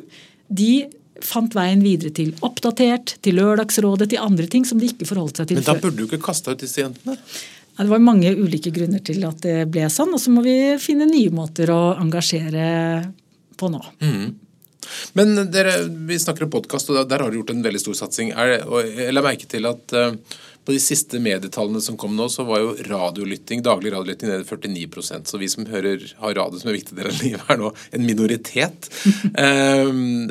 de fant veien videre til Oppdatert, til Lørdagsrådet, til andre ting som de ikke forholdt seg til før. Men da burde du ikke kasta ut disse jentene? Det var mange ulike grunner til at det ble sånn, og så må vi finne nye måter å engasjere på nå. Mm. Men dere, vi snakker om podkast, og der har dere gjort en veldig stor satsing. Jeg la merke til at uh, på de siste medietallene som kom nå, så var jo radiolytting, daglig radiolytting nede 49% Så vi som hører, har radio som en viktig del av livet, er nå en minoritet. um,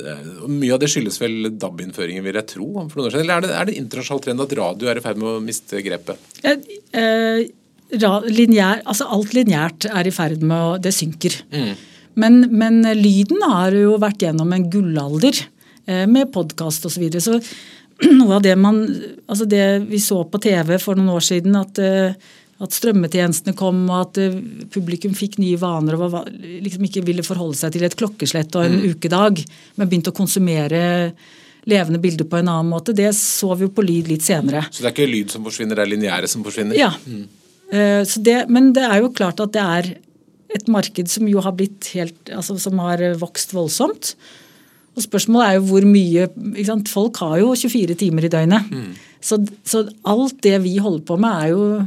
mye av det skyldes vel DAB-innføringen, vil jeg tro. for noen år siden. Eller er det, er det internasjonal trend at radio er i ferd med å miste grepet? Eh, lineær, altså alt lineært er i ferd med å Det synker. Mm. Men, men, lyden har jo vært gjennom en gullalder eh, med podkast osv. Så, videre. så noe av det man altså det vi så på TV for noen år siden, at, eh, at strømmetjenestene kom, og at eh, publikum fikk nye vaner og var, liksom ikke ville forholde seg til et klokkeslett og en mm. ukedag, men begynte å konsumere levende bilder på en annen måte. Det så vi jo på lyd litt senere. Så det er ikke lyd som forsvinner, det er lineære som forsvinner? Ja. Mm. Det, men det er jo klart at det er et marked som jo har blitt helt, altså som har vokst voldsomt. Og Spørsmålet er jo hvor mye Folk har jo 24 timer i døgnet. Mm. Så, så, alt det vi holder på med, er jo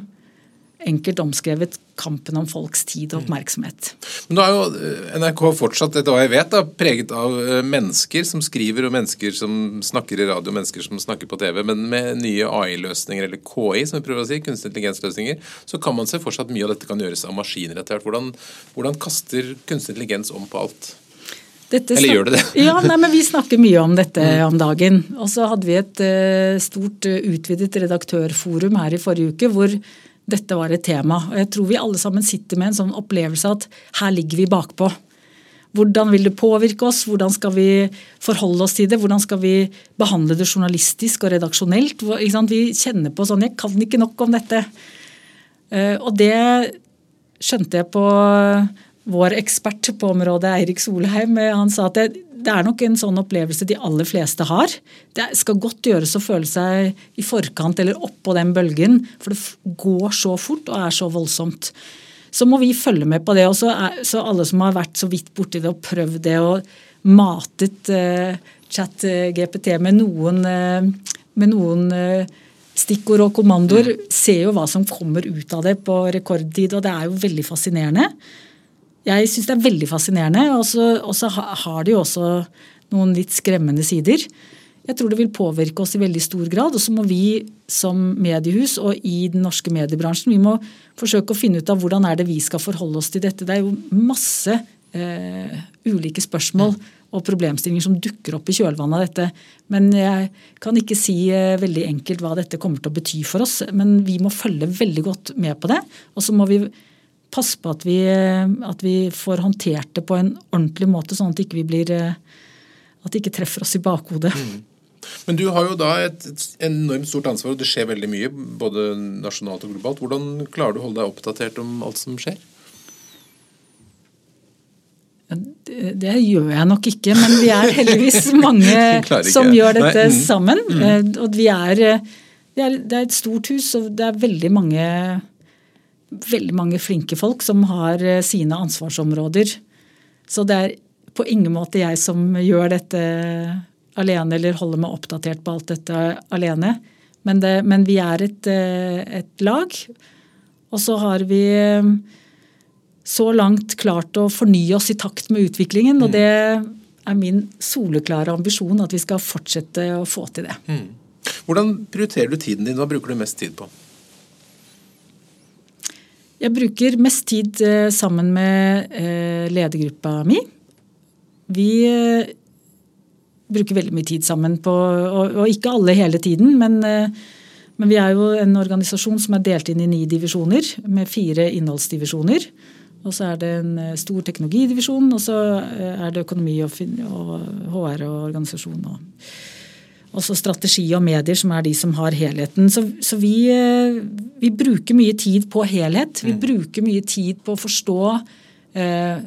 enkelt omskrevet kampen om folks tid og oppmerksomhet. Men nå er jo eh, NRK fortsatt, etter hva jeg vet, da, preget av eh, mennesker som skriver, og mennesker som snakker i radio, og mennesker som snakker på TV. Men med nye AI-løsninger, eller KI, som vi prøver å si, kunstig intelligens-løsninger, så kan man se for seg at mye av dette kan gjøres av maskiner etter hvert. Hvordan, hvordan kaster kunstig intelligens om på alt? Dette Eller gjør det det? ja, nei, men Vi snakker mye om dette mm. om dagen. Og så hadde vi et uh, stort utvidet redaktørforum her i forrige uke hvor dette var et tema. Og Jeg tror vi alle sammen sitter med en sånn opplevelse at her ligger vi bakpå. Hvordan vil det påvirke oss? Hvordan skal vi forholde oss til det? Hvordan skal vi behandle det journalistisk og redaksjonelt? Vi kjenner på sånn Jeg kan ikke nok om dette. Uh, og det skjønte jeg på vår ekspert på området, Eirik Solheim, eh, han sa at det, det, er nok en sånn opplevelse de aller fleste har. Det skal godt gjøres å føle seg i forkant eller oppå den bølgen, for det går så fort og er så voldsomt. så må vi følge med på det. Og så, alle som har vært så vidt borti det og prøvd det og matet eh, chat-GPT med noen, eh, med noen eh, stikkord og kommandoer, mm. ser jo hva som kommer ut av det på rekordtid. Og det er jo veldig fascinerende. Jeg syns det er veldig fascinerende. Og så har det jo også noen litt skremmende sider. Jeg tror det vil påvirke oss i veldig stor grad. Og så må vi som mediehus og i den norske mediebransjen vi må forsøke å finne ut av hvordan er det vi skal forholde oss til dette. Det er jo masse eh, ulike spørsmål og problemstillinger som dukker opp i kjølvannet av dette. Men jeg kan ikke si eh, veldig enkelt hva dette kommer til å bety for oss. Men vi må følge veldig godt med på det. Og så må vi passe på at vi, eh, at vi får håndtert det på en ordentlig måte, sånn at, ikke vi blir, eh, at det ikke treffer oss i bakhodet. Mm. Men du har jo da et, et, enormt stort ansvar, og det skjer veldig mye, både nasjonalt og globalt. Hvordan klarer du å holde deg oppdatert om alt som skjer? Det, det, gjør jeg nok ikke, men vi er heldigvis mange som gjør dette Nei. Mm. sammen. Mm. Eh, og vi er, det er, det er et stort hus, og det er veldig mange, veldig mange flinke folk som har eh, sine ansvarsområder. Så det er på ingen måte jeg som gjør dette alene eller holder meg oppdatert på alt dette alene. Men, det, men vi er et, eh, et, lag. Og så har vi eh, så langt klart å fornye oss i takt med utviklingen. Og mm. det er min soleklare ambisjon at vi skal fortsette å få til det. Mm. Hvordan prioriterer du tiden din? Hva bruker du mest tid på? Jeg bruker mest tid eh, sammen med ledergruppa mi. Vi bruker veldig mye tid sammen på Og, ikke alle hele tiden, men, eh, men, vi er jo en organisasjon som er delt inn i ni divisjoner med fire innholdsdivisjoner. Og så er det en eh, stor teknologidivisjon, og så eh, er det økonomi og HR og organisasjon. og også strategi og medier, som er de som har helheten. Så, så vi, vi, bruker mye tid på helhet. Vi mm. bruker mye tid på å forstå eh,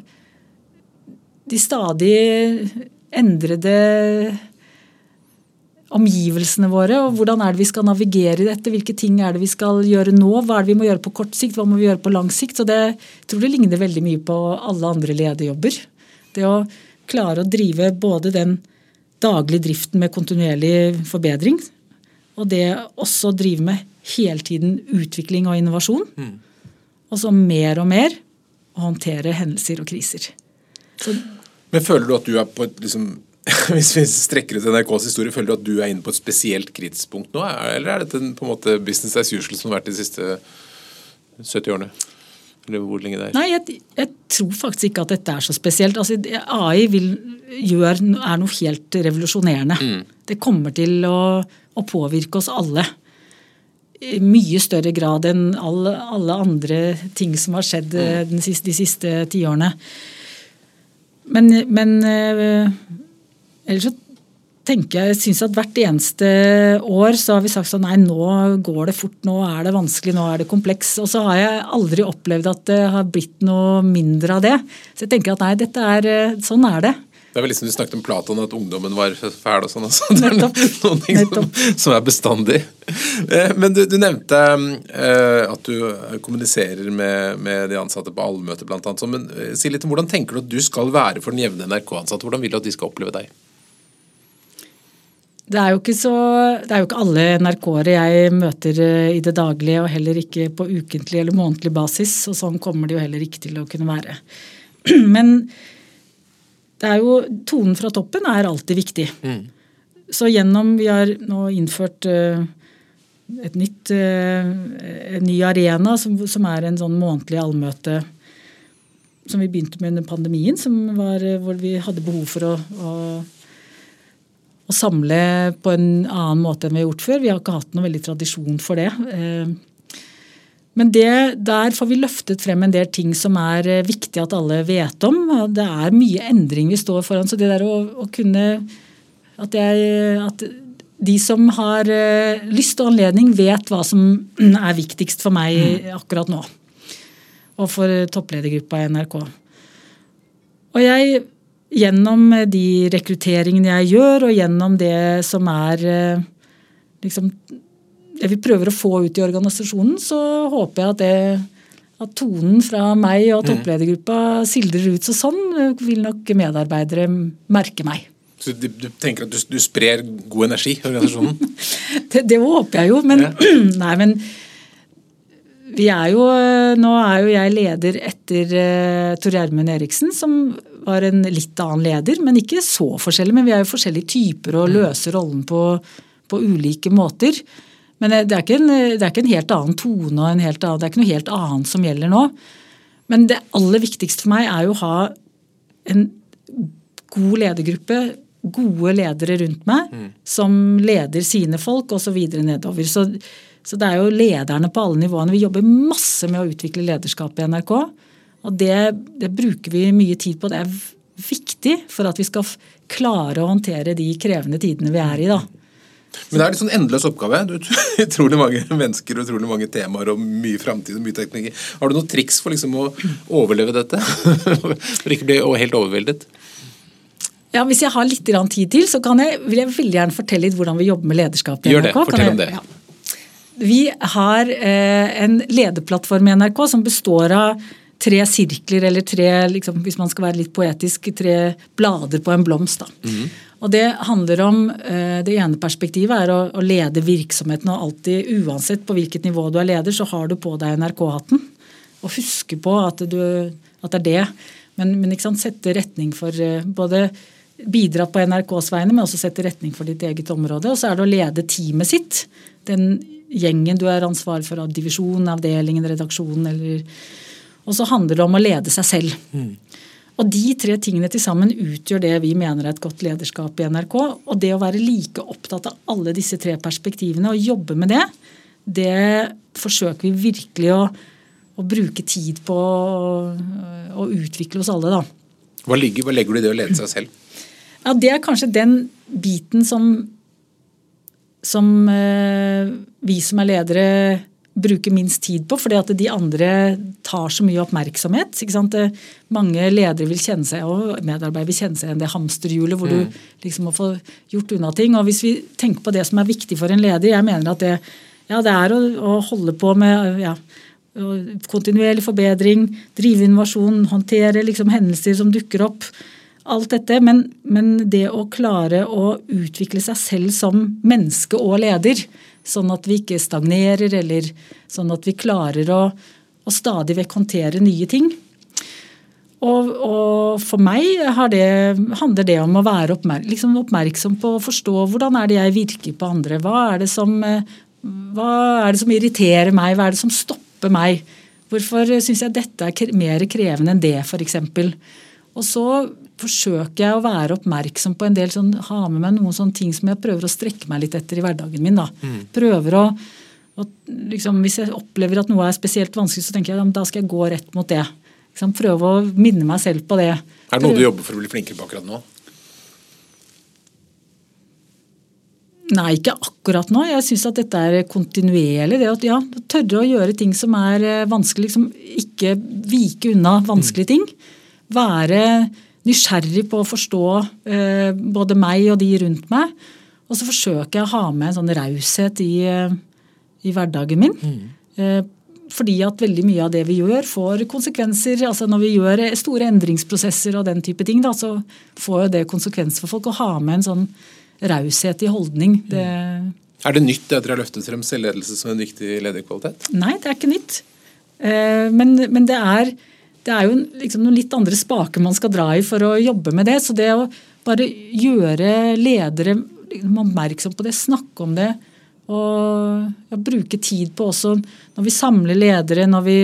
de stadig endrede omgivelsene våre, og hvordan er det vi skal navigere i dette? Hvilke ting er det vi skal gjøre nå? Hva er det vi må gjøre på kort sikt? Hva må vi gjøre på lang sikt? Så det jeg tror det ligner veldig mye på alle andre lederjobber. Det å klare å drive både den daglige driften med kontinuerlig forbedring, og det også drive med hele tiden utvikling og innovasjon. Mm. Og så mer og mer å håndtere hendelser og kriser. Så men føler du at du er på et liksom, Hvis vi strekker ut NRKs historie, føler du at du er inne på et spesielt kritisk punkt nå? Eller er dette på en måte business as usual som har vært de siste 70 årene? Eller hvor lenge det er? Nei, jeg, jeg tror faktisk ikke at dette er så spesielt. Altså, AI vil, gjør, er noe helt revolusjonerende. Mm. Det kommer til å, å, påvirke oss alle. I mye større grad enn alle, alle andre ting som har skjedd mm. siste, de siste tiårene. Men, men øh, ellers så tenker jeg, synes at hvert eneste år så har vi sagt sånn nei, nå går det fort, nå er det vanskelig, nå er det kompleks. Og så har jeg aldri opplevd at det har blitt noe mindre av det. Så jeg tenker at nei, dette er, eh, sånn er det. Det er vel liksom Du snakket om Platon, at ungdommen var fæl og sånn. Altså. Det er noen ting som, som, er bestandig. Eh, men du, du nevnte uh, at du kommuniserer med, med, de ansatte på allmøter bl.a. Si litt om hvordan tenker du at du skal være for den jevne NRK-ansatte? Hvordan vil du at de skal oppleve deg? Det er jo ikke, så, det er jo ikke alle NRK-ere jeg møter i det daglige, og heller ikke på ukentlig eller månedlig basis. Og sånn kommer det jo heller ikke til å kunne være. Men det er jo, Tonen fra toppen er alltid viktig. Mm. Så gjennom Vi har nå innført uh, et nytt, uh, en ny arena som, som, er en sånn månedlig allmøte som vi begynte med under pandemien, var, hvor vi hadde behov for å, å, å, samle på en annen måte enn vi har gjort før. Vi har ikke hatt noen veldig tradisjon for det. Uh, men det, der får vi løftet frem en del ting som er eh, viktig at alle vet om. Det er mye endring vi står foran. Så det der å, å kunne at, jeg, at, de som har uh, lyst og anledning, vet hva som er viktigst for meg mm. akkurat nå. Og for toppledergruppa i NRK. Og jeg, gjennom de rekrutteringene jeg gjør, og gjennom det som er uh, liksom det vi prøver å få ut i organisasjonen, så håper jeg at det, at tonen fra meg og toppledergruppa sildrer ut. Så sånn eh, vil nok medarbeidere merke meg. Så du, du tenker at du, du, sprer god energi i organisasjonen? det, det, håper jeg jo, men ja. Nei, men vi er jo Nå er jo jeg leder etter uh, Tor Gjermund Eriksen, som var en litt annen leder, men ikke så forskjellig. Men vi er jo forskjellige typer og mm. løser rollen på, på ulike måter. Men det er, en, det er, ikke en, helt annen tone og en helt annen, det er ikke noe helt annet som gjelder nå. Men det aller viktigste for meg er jo å ha en god ledergruppe, gode ledere rundt meg, mm. som leder sine folk osv. nedover. Så, så det er jo lederne på alle nivåene. Vi jobber masse med å utvikle lederskapet i NRK. Og det, det, bruker vi mye tid på. Det er viktig for at vi skal klare å håndtere de krevende tidene vi er i. da. Men det er en sånn endeløs oppgave. Du utrolig mange mennesker og utrolig mange temaer og mye framtid og mye teknologi. Har du noen triks for liksom å overleve dette? for ikke bli helt overveldet? Ja, Hvis jeg har litt tid til, så jeg, vil jeg veldig gjerne fortelle litt hvordan vi jobber med lederskap i NRK. Gjør det, fortell om det. Ja. Vi har eh, en lederplattform i NRK som består av tre sirkler, eller tre, liksom, hvis man skal være litt poetisk, tre blader på en blomst. Mm. Og Det handler om, eh, det ene perspektivet er å, å, lede virksomheten. og alltid, Uansett på hvilket nivå du er leder, så har du på deg NRK-hatten. Og huske på at, du, at, det er det. Men, men sette retning for eh, både bidra på NRKs vegne, men også sette retning for ditt eget område. Og så er det å lede teamet sitt. Den gjengen du er ansvarlig for av divisjonen, avdelingen, redaksjonen eller og så handler det om å lede seg selv. Mm. Og De tre tingene til sammen utgjør det vi mener er et godt lederskap i NRK. Og det å være like opptatt av alle disse tre perspektivene og jobbe med det, det forsøker vi virkelig å, å bruke tid på å, å, utvikle oss alle. da. Hva, ligger, hva legger du i det å lede seg selv? Ja, Det er kanskje den biten som, som eh, vi som er ledere bruker minst tid på, fordi at de andre tar så mye oppmerksomhet. Mange ledere vil kjenne seg, og medarbeidere vil kjenne seg igjen det hamsterhjulet hvor mm. du liksom må få gjort unna ting. Og Hvis vi tenker på det som er viktig for en leder, jeg mener at det, ja, det er å, å, holde på med ja, kontinuerlig forbedring, drive innovasjon, håndtere liksom hendelser som dukker opp. Alt dette, men, men det å klare å utvikle seg selv som menneske og leder, Sånn at vi ikke stagnerer, eller sånn at vi klarer å, å stadig vekk håndtere nye ting. Og, og for meg det, handler det om å være oppmerk, liksom oppmerksom på å forstå hvordan er det jeg virker på andre. Hva er, som, hva er det som, irriterer meg, hva er det som stopper meg? Hvorfor syns jeg dette er mer krevende enn det, f.eks.? Og så forsøker jeg å være oppmerksom på en del sånn, ha med meg noen sånne ting som jeg prøver å strekke meg litt etter i hverdagen min. da. Mm. Prøver å, å liksom, Hvis jeg opplever at noe er spesielt vanskelig, så tenker jeg at da skal jeg gå rett mot det. Liksom, prøve å minne meg selv på det. Er det noe du jobber for å bli flinkere på akkurat nå? Nei, ikke akkurat nå. Jeg syns at dette er kontinuerlig. Det at ja, tørre å gjøre ting som er eh, vanskelig. Liksom ikke vike unna vanskelige mm. ting. Være nysgjerrig på å forstå eh, både meg og de rundt meg. Og så forsøker jeg å ha med en sånn raushet i, eh, i, hverdagen min. Mm. Eh, fordi at veldig mye av det vi gjør, får konsekvenser. altså Når vi gjør store endringsprosesser og den type ting, da, så får jo det konsekvenser for folk. Å ha med en sånn raushet i holdning. Det, mm. Er det nytt at dere har løftet frem selvledelse som en viktig lederkvalitet? Nei, det er ikke nytt. Eh, men, men det er det er jo liksom noen litt andre spaker man skal dra i for å jobbe med det. Så det å bare gjøre ledere oppmerksom på det, snakke om det og ja, bruke tid på også når vi samler ledere, når vi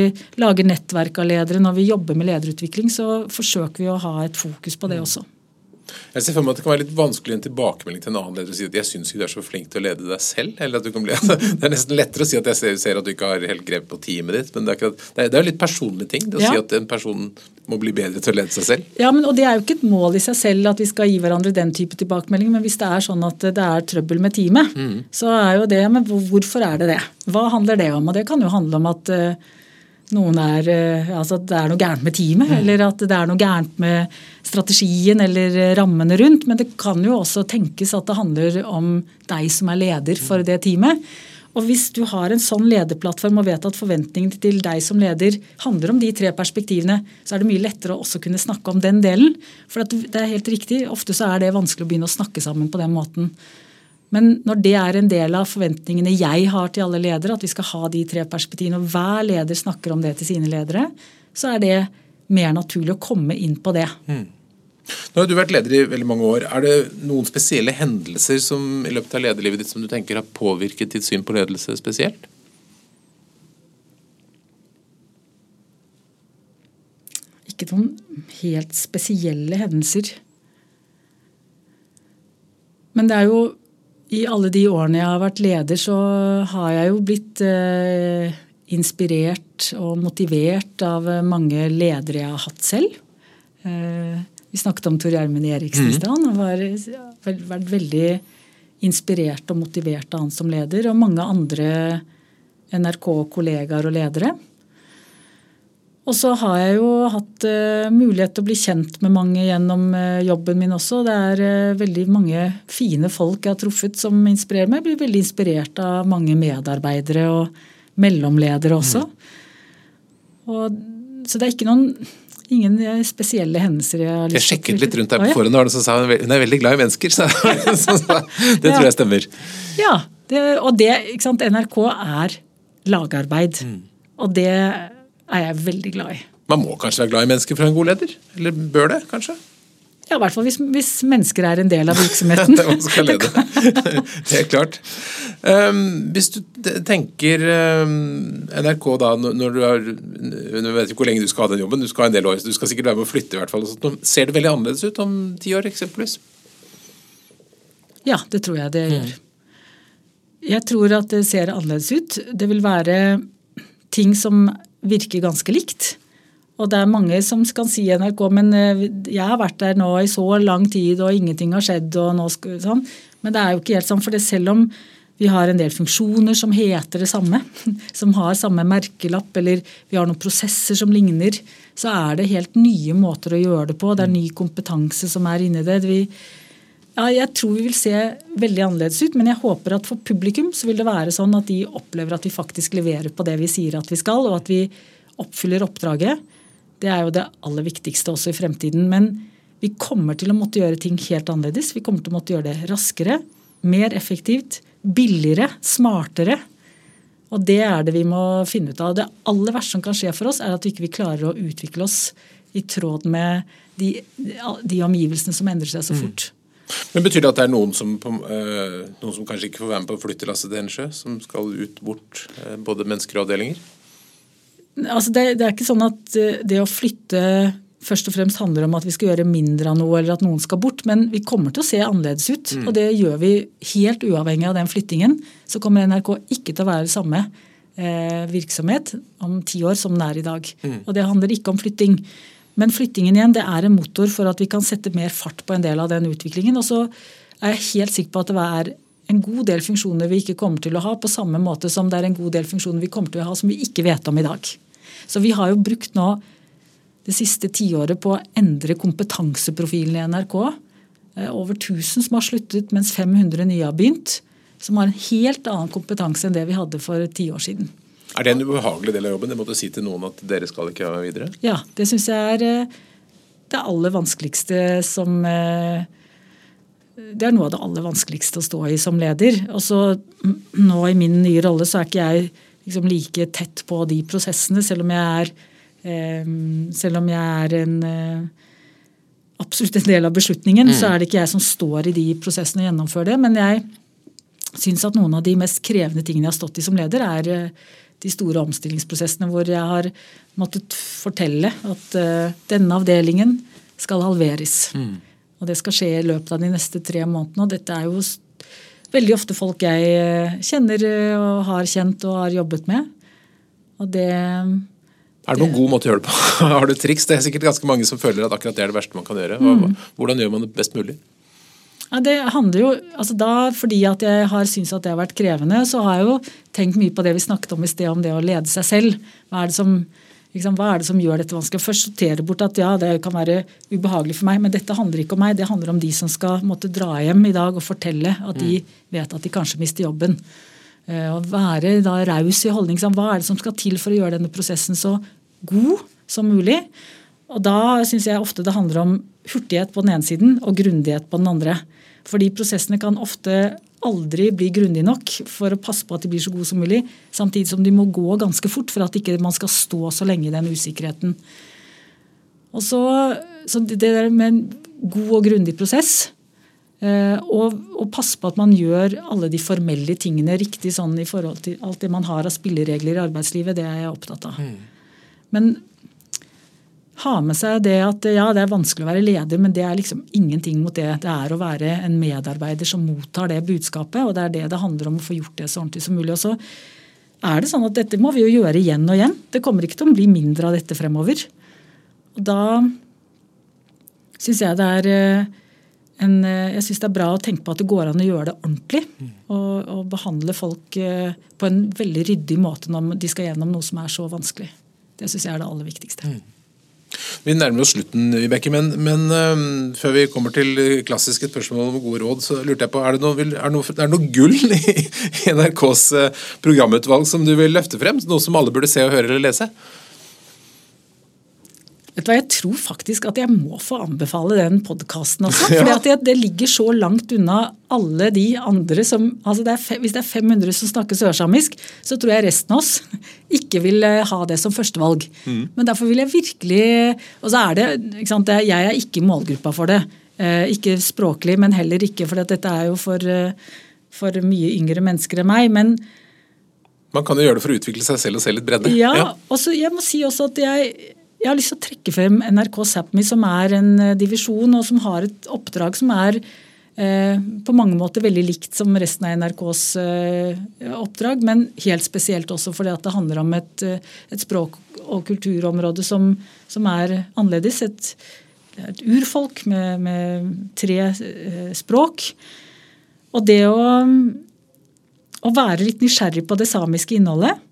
lager nettverk av ledere, når vi jobber med lederutvikling, så forsøker vi å ha et fokus på det også. Jeg ser for meg at Det kan være litt vanskelig en tilbakemelding til en annen leder å si at jeg syns ikke du er så flink til å lede deg selv. eller at du kan bli, Det er nesten lettere å si at jeg ser, ser at du ikke har helt grep på teamet ditt. Men det er, det er jo litt personlige ting. det å ja. si at en person må bli bedre til å lede seg selv. Ja, men, og Det er jo ikke et mål i seg selv at vi skal gi hverandre den type tilbakemelding. Men hvis det er sånn at det er trøbbel med teamet, mm. så er jo det Men hvorfor er det det? Hva handler det om? Og det kan jo handle om at uh, noen er, eh, altså det er noe gærent med teamet, mm. eller at det er noe gærent med strategien eller rammene rundt. Men det kan jo også tenkes at det handler om deg som er leder for det teamet. Og hvis du har en sånn lederplattform og vet at forventningene til deg som leder handler om de tre perspektivene, så er det mye lettere å også kunne snakke om den delen. For det er helt riktig, ofte så er det vanskelig å begynne å snakke sammen på den måten. Men når det er en del av forventningene jeg har til alle ledere, at vi skal ha de tre perspektivene, og hver leder snakker om det til sine ledere, så er det mer naturlig å komme inn på det. Mm. Nå har du vært leder i veldig mange år. Er det noen spesielle hendelser som i løpet av lederlivet ditt som du tenker har påvirket ditt syn på ledelse spesielt? Ikke noen helt spesielle hendelser. Men det er jo i alle de årene jeg har vært leder, så har jeg jo blitt eh, inspirert og motivert av mange ledere jeg har hatt selv. Eh, vi snakket om Tor Gjermund Eriksen i mhm. stad. Han har vært veldig inspirert og motivert av han som leder, og mange andre NRK-kollegaer og ledere. Og så har jeg jo hatt uh, mulighet til å bli kjent med mange gjennom uh, jobben min også. Det er uh, veldig mange fine folk jeg har truffet som inspirerer meg. Jeg blir veldig inspirert av mange medarbeidere og mellomledere også. Mm. Og, så det er ikke noen Ingen spesielle hendelser jeg har lyst til Jeg sjekket litt rundt der på forhånd, og som sa hun er veldig glad i mennesker. Så, så, så det tror jeg stemmer. Ja, det, og det, ikke sant, NRK er lagarbeid. Mm. Og det er jeg veldig glad i. Man må kanskje være glad i mennesker for en god leder? Eller bør det, kanskje? Ja, i hvert fall hvis, hvis, mennesker er en del av virksomheten. det man skal lede. Helt klart. Um, hvis du tenker um, NRK da, når du har Jeg vet ikke hvor lenge du skal ha den jobben, du skal ha en del år, så du skal sikkert være med å flytte i hvert fall. Ser det veldig annerledes ut om ti år, eksempelvis? Ja, det tror jeg det mm. gjør. Jeg tror at det ser annerledes ut. Det vil være ting som virker ganske likt. Og det er mange som kan si NRK, men eh, jeg har vært der nå i så lang tid, og ingenting har skjedd, og nå sånn. Men det er jo ikke helt sånn, for selv om vi har en del funksjoner som heter det samme, som har samme merkelapp, eller vi har noen prosesser som ligner, så er det helt nye måter å gjøre det på. Det er ny kompetanse som er inni det. Vi, ja, jeg tror vi vil se veldig annerledes ut, men jeg håper at for publikum så vil det være sånn at de opplever at vi faktisk leverer på det vi sier at vi skal, og at vi oppfyller oppdraget. Det er jo det aller viktigste også i fremtiden. Men vi kommer til å måtte gjøre ting helt annerledes. Vi kommer til å måtte gjøre det raskere, mer effektivt, billigere, smartere. Og det er det vi må finne ut av. Det aller verste som kan skje for oss, er at vi ikke klarer å utvikle oss i tråd med de, de omgivelsene som endrer seg så mm. fort. Men Betyr det at det er noen som, øh, noen som kanskje ikke får være med på flyttelasset til Ensjø, som skal ut bort, øh, både mennesker og avdelinger? Altså det, det, er ikke sånn at eh, det å flytte først og fremst handler om at vi skal gjøre mindre av noe eller at noen skal bort, men vi kommer til å se annerledes ut. Mm. Og det gjør vi helt uavhengig av den flyttingen. Så kommer NRK ikke til å være samme eh, virksomhet om ti år som den er i dag. Mm. Og det handler ikke om flytting. Men flyttingen igjen, det er en motor for at vi kan sette mer fart på en del av den utviklingen. Og så er jeg helt sikker på at det er en god del funksjoner vi ikke kommer til å ha, på samme måte som det er en god del funksjoner vi kommer til å ha som vi ikke vet om i dag. Så vi har jo brukt nå det siste tiåret på å endre kompetanseprofilen i NRK. Eh, over 1000 som har sluttet, mens 500 nye har begynt. Som har en helt annen kompetanse enn det vi hadde for ti år siden. Er det en ubehagelig del av jobben? Det måtte si til noen at dere skal ikke videre? Ja, det syns jeg er eh, det aller vanskeligste som eh, Det er noe av det aller vanskeligste å stå i som leder. Og så nå i min nye rolle så er ikke jeg liksom like tett på de prosessene, selv om jeg er, eh, selv om jeg er en absolutt en del av beslutningen, mm. så er det ikke jeg som står i de prosessene og gjennomfører det. Men jeg syns at noen av de mest krevende tingene jeg har stått i som leder, er de store omstillingsprosessene hvor jeg har måttet fortelle at denne avdelingen skal halveres. Mm. Og det skal skje i løpet av de neste tre månedene. Og dette er jo veldig ofte folk jeg eh, kjenner eh, og har kjent og har jobbet med. Og det er det noen god måte å gjøre det på? Har du triks? Det er sikkert ganske mange som føler at akkurat det er det verste man kan gjøre. Mm. Hvordan gjør man det best mulig? Ja, det handler jo, altså da, Fordi at jeg har syntes at det har vært krevende, så har jeg jo tenkt mye på det vi snakket om i sted, om det å lede seg selv. Hva er det som Liksom, hva er det som gjør dette vanskelig? Først sortere bort at ja, det kan være ubehagelig for meg, men dette handler ikke om meg. Det handler om de som skal måtte dra hjem i dag og fortelle at de mm. vet at de kanskje mister jobben. Å være da raus i holdning. Hva er det som skal til for å gjøre denne prosessen så god som mulig? Og da syns jeg ofte det handler om hurtighet på den ene siden og grundighet på den andre. Fordi prosessene kan ofte aldri bli grundige nok for å passe på at de blir så gode som mulig. Samtidig som de må gå ganske fort for at ikke man skal stå så lenge i den usikkerheten. Og så, så Det der med en god og grundig prosess Eh, og, og, passe på at man gjør alle de formelle tingene riktig sånn i forhold til alt det man har av spilleregler i arbeidslivet. Det er jeg opptatt av. Mm. Men ha med seg det at ja, det er vanskelig å være leder, men det er liksom ingenting mot det. Det er å være en medarbeider som mottar det budskapet, og det er det det handler om å få gjort det så ordentlig som mulig. Og så er det sånn at dette må vi jo gjøre igjen og igjen. Det kommer ikke til å bli mindre av dette fremover. Og da syns jeg det er eh, en, eh, jeg syns det er bra å tenke på at det går an å gjøre det ordentlig. Mm. Og, og, behandle folk eh, på en veldig ryddig måte når de skal gjennom noe som er så vanskelig. Det syns jeg er det aller viktigste. Vi nærmer oss slutten, Vibeke, men, men um, før vi kommer til klassiske spørsmål om gode råd, så lurte jeg på, er det noe, er noe, er det noe gull i NRKs programutvalg som du vil løfte frem? Noe som alle burde se og høre eller lese? Vet du hva, Jeg tror faktisk at jeg må få anbefale den podkasten også. ja. fordi det, det, ligger så langt unna alle de andre som altså det er, Hvis det er 500 som snakker sørsamisk, så tror jeg resten av oss ikke vil eh, ha det som førstevalg. Mm. Men derfor vil jeg virkelig Og så er det, ikke sant, Jeg er ikke målgruppa for det. Eh, ikke språklig, men heller ikke for dette er jo for, eh, for mye yngre mennesker enn meg. men man kan jo gjøre det for å utvikle seg selv og se litt bredde. Ja, ja. og så jeg må si også at jeg jeg har lyst til å trekke frem NRK Sápmi, som er en eh, divisjon og som har et oppdrag som er eh, på mange måter veldig likt som resten av NRKs eh, oppdrag, men helt spesielt også fordi at det handler om et, et språk- og kulturområde som, som er annerledes. Et, et urfolk med, med tre språk. Og det å, å, være litt nysgjerrig på det samiske innholdet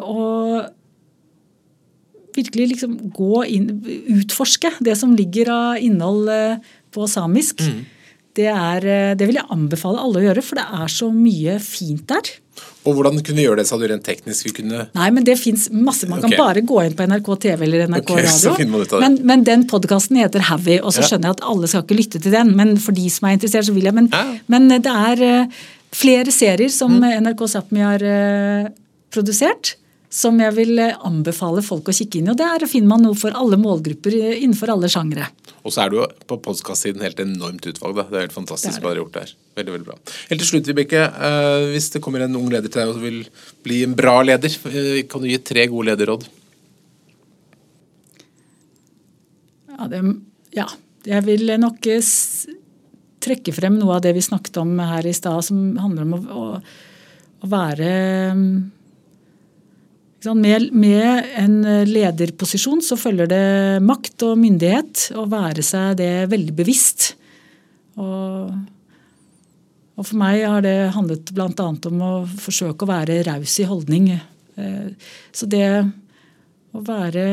og virkelig liksom gå inn, utforske det som ligger av innhold eh, på samisk. Mm. Det, er, eh, det, vil jeg anbefale alle å gjøre, for det er så mye fint der. Og Hvordan kunne du gjøre det, sa du rent teknisk? vi kunne... Nei, men Det fins masse. Man okay. kan bare gå inn på NRK TV eller NRK okay, Radio. Men, men, den podkasten heter Heavy, og så skjønner jeg at alle skal ikke lytte til den. Men for de som er interessert, så vil jeg. Men, ja. men det er uh, flere serier som mm. NRK Sápmi har produsert som jeg vil eh, anbefale folk å kikke inn i. og Der finner man noe for alle målgrupper innenfor alle sjangre. Og så er du jo på podkast-siden helt enormt utvalg. Da. Det er helt fantastisk det hva dere har gjort der. Veldig, veldig bra. Helt til slutt, Vibeke. Uh, hvis det kommer en ung leder til deg og vil bli en bra leder, kan du gi tre gode lederråd? Ja, det, ja. jeg vil nok trekke frem noe av det vi snakket om her i stad, som handler om å, å, å være med, med, en lederposisjon så følger det makt og myndighet. Å være seg det veldig bevisst. Og, og for meg har det handlet bl.a. om å forsøke å være raus i holdning. Eh, så det å være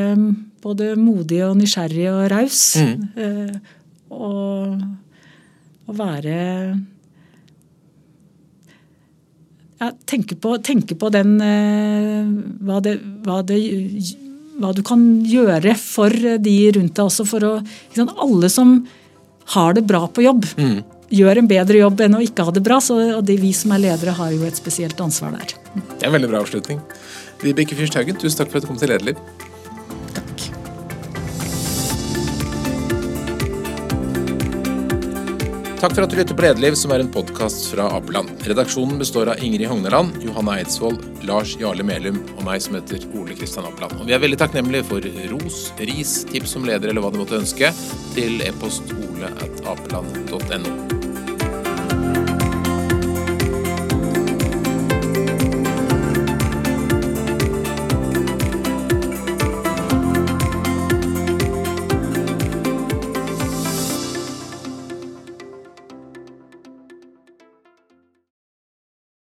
både modig og nysgjerrig og raus mm. Eh, og å være ja, tenke, på, tenke på den eh, hva, det, hva, det, hva, du kan gjøre for de rundt deg også. For å, liksom, alle som har det bra på jobb, mm. gjør en bedre jobb enn å ikke ha det bra. Så og de, vi som er ledere, har jo et spesielt ansvar der. Det er en veldig bra avslutning. Vibeke Fyrst Haugen, tusen takk for at du kom til Lederliv. Takk for at du lytter på Lederliv, som er en podkast fra Apeland. Redaksjonen består av Ingrid Hogneland, Johanna Eidsvoll, Lars Jarle Melum og meg som heter Ole Kristian Apeland. Og vi er veldig takknemlige for ros, ris, tips om leder eller hva du måtte ønske, til e-post ole at apeland.no.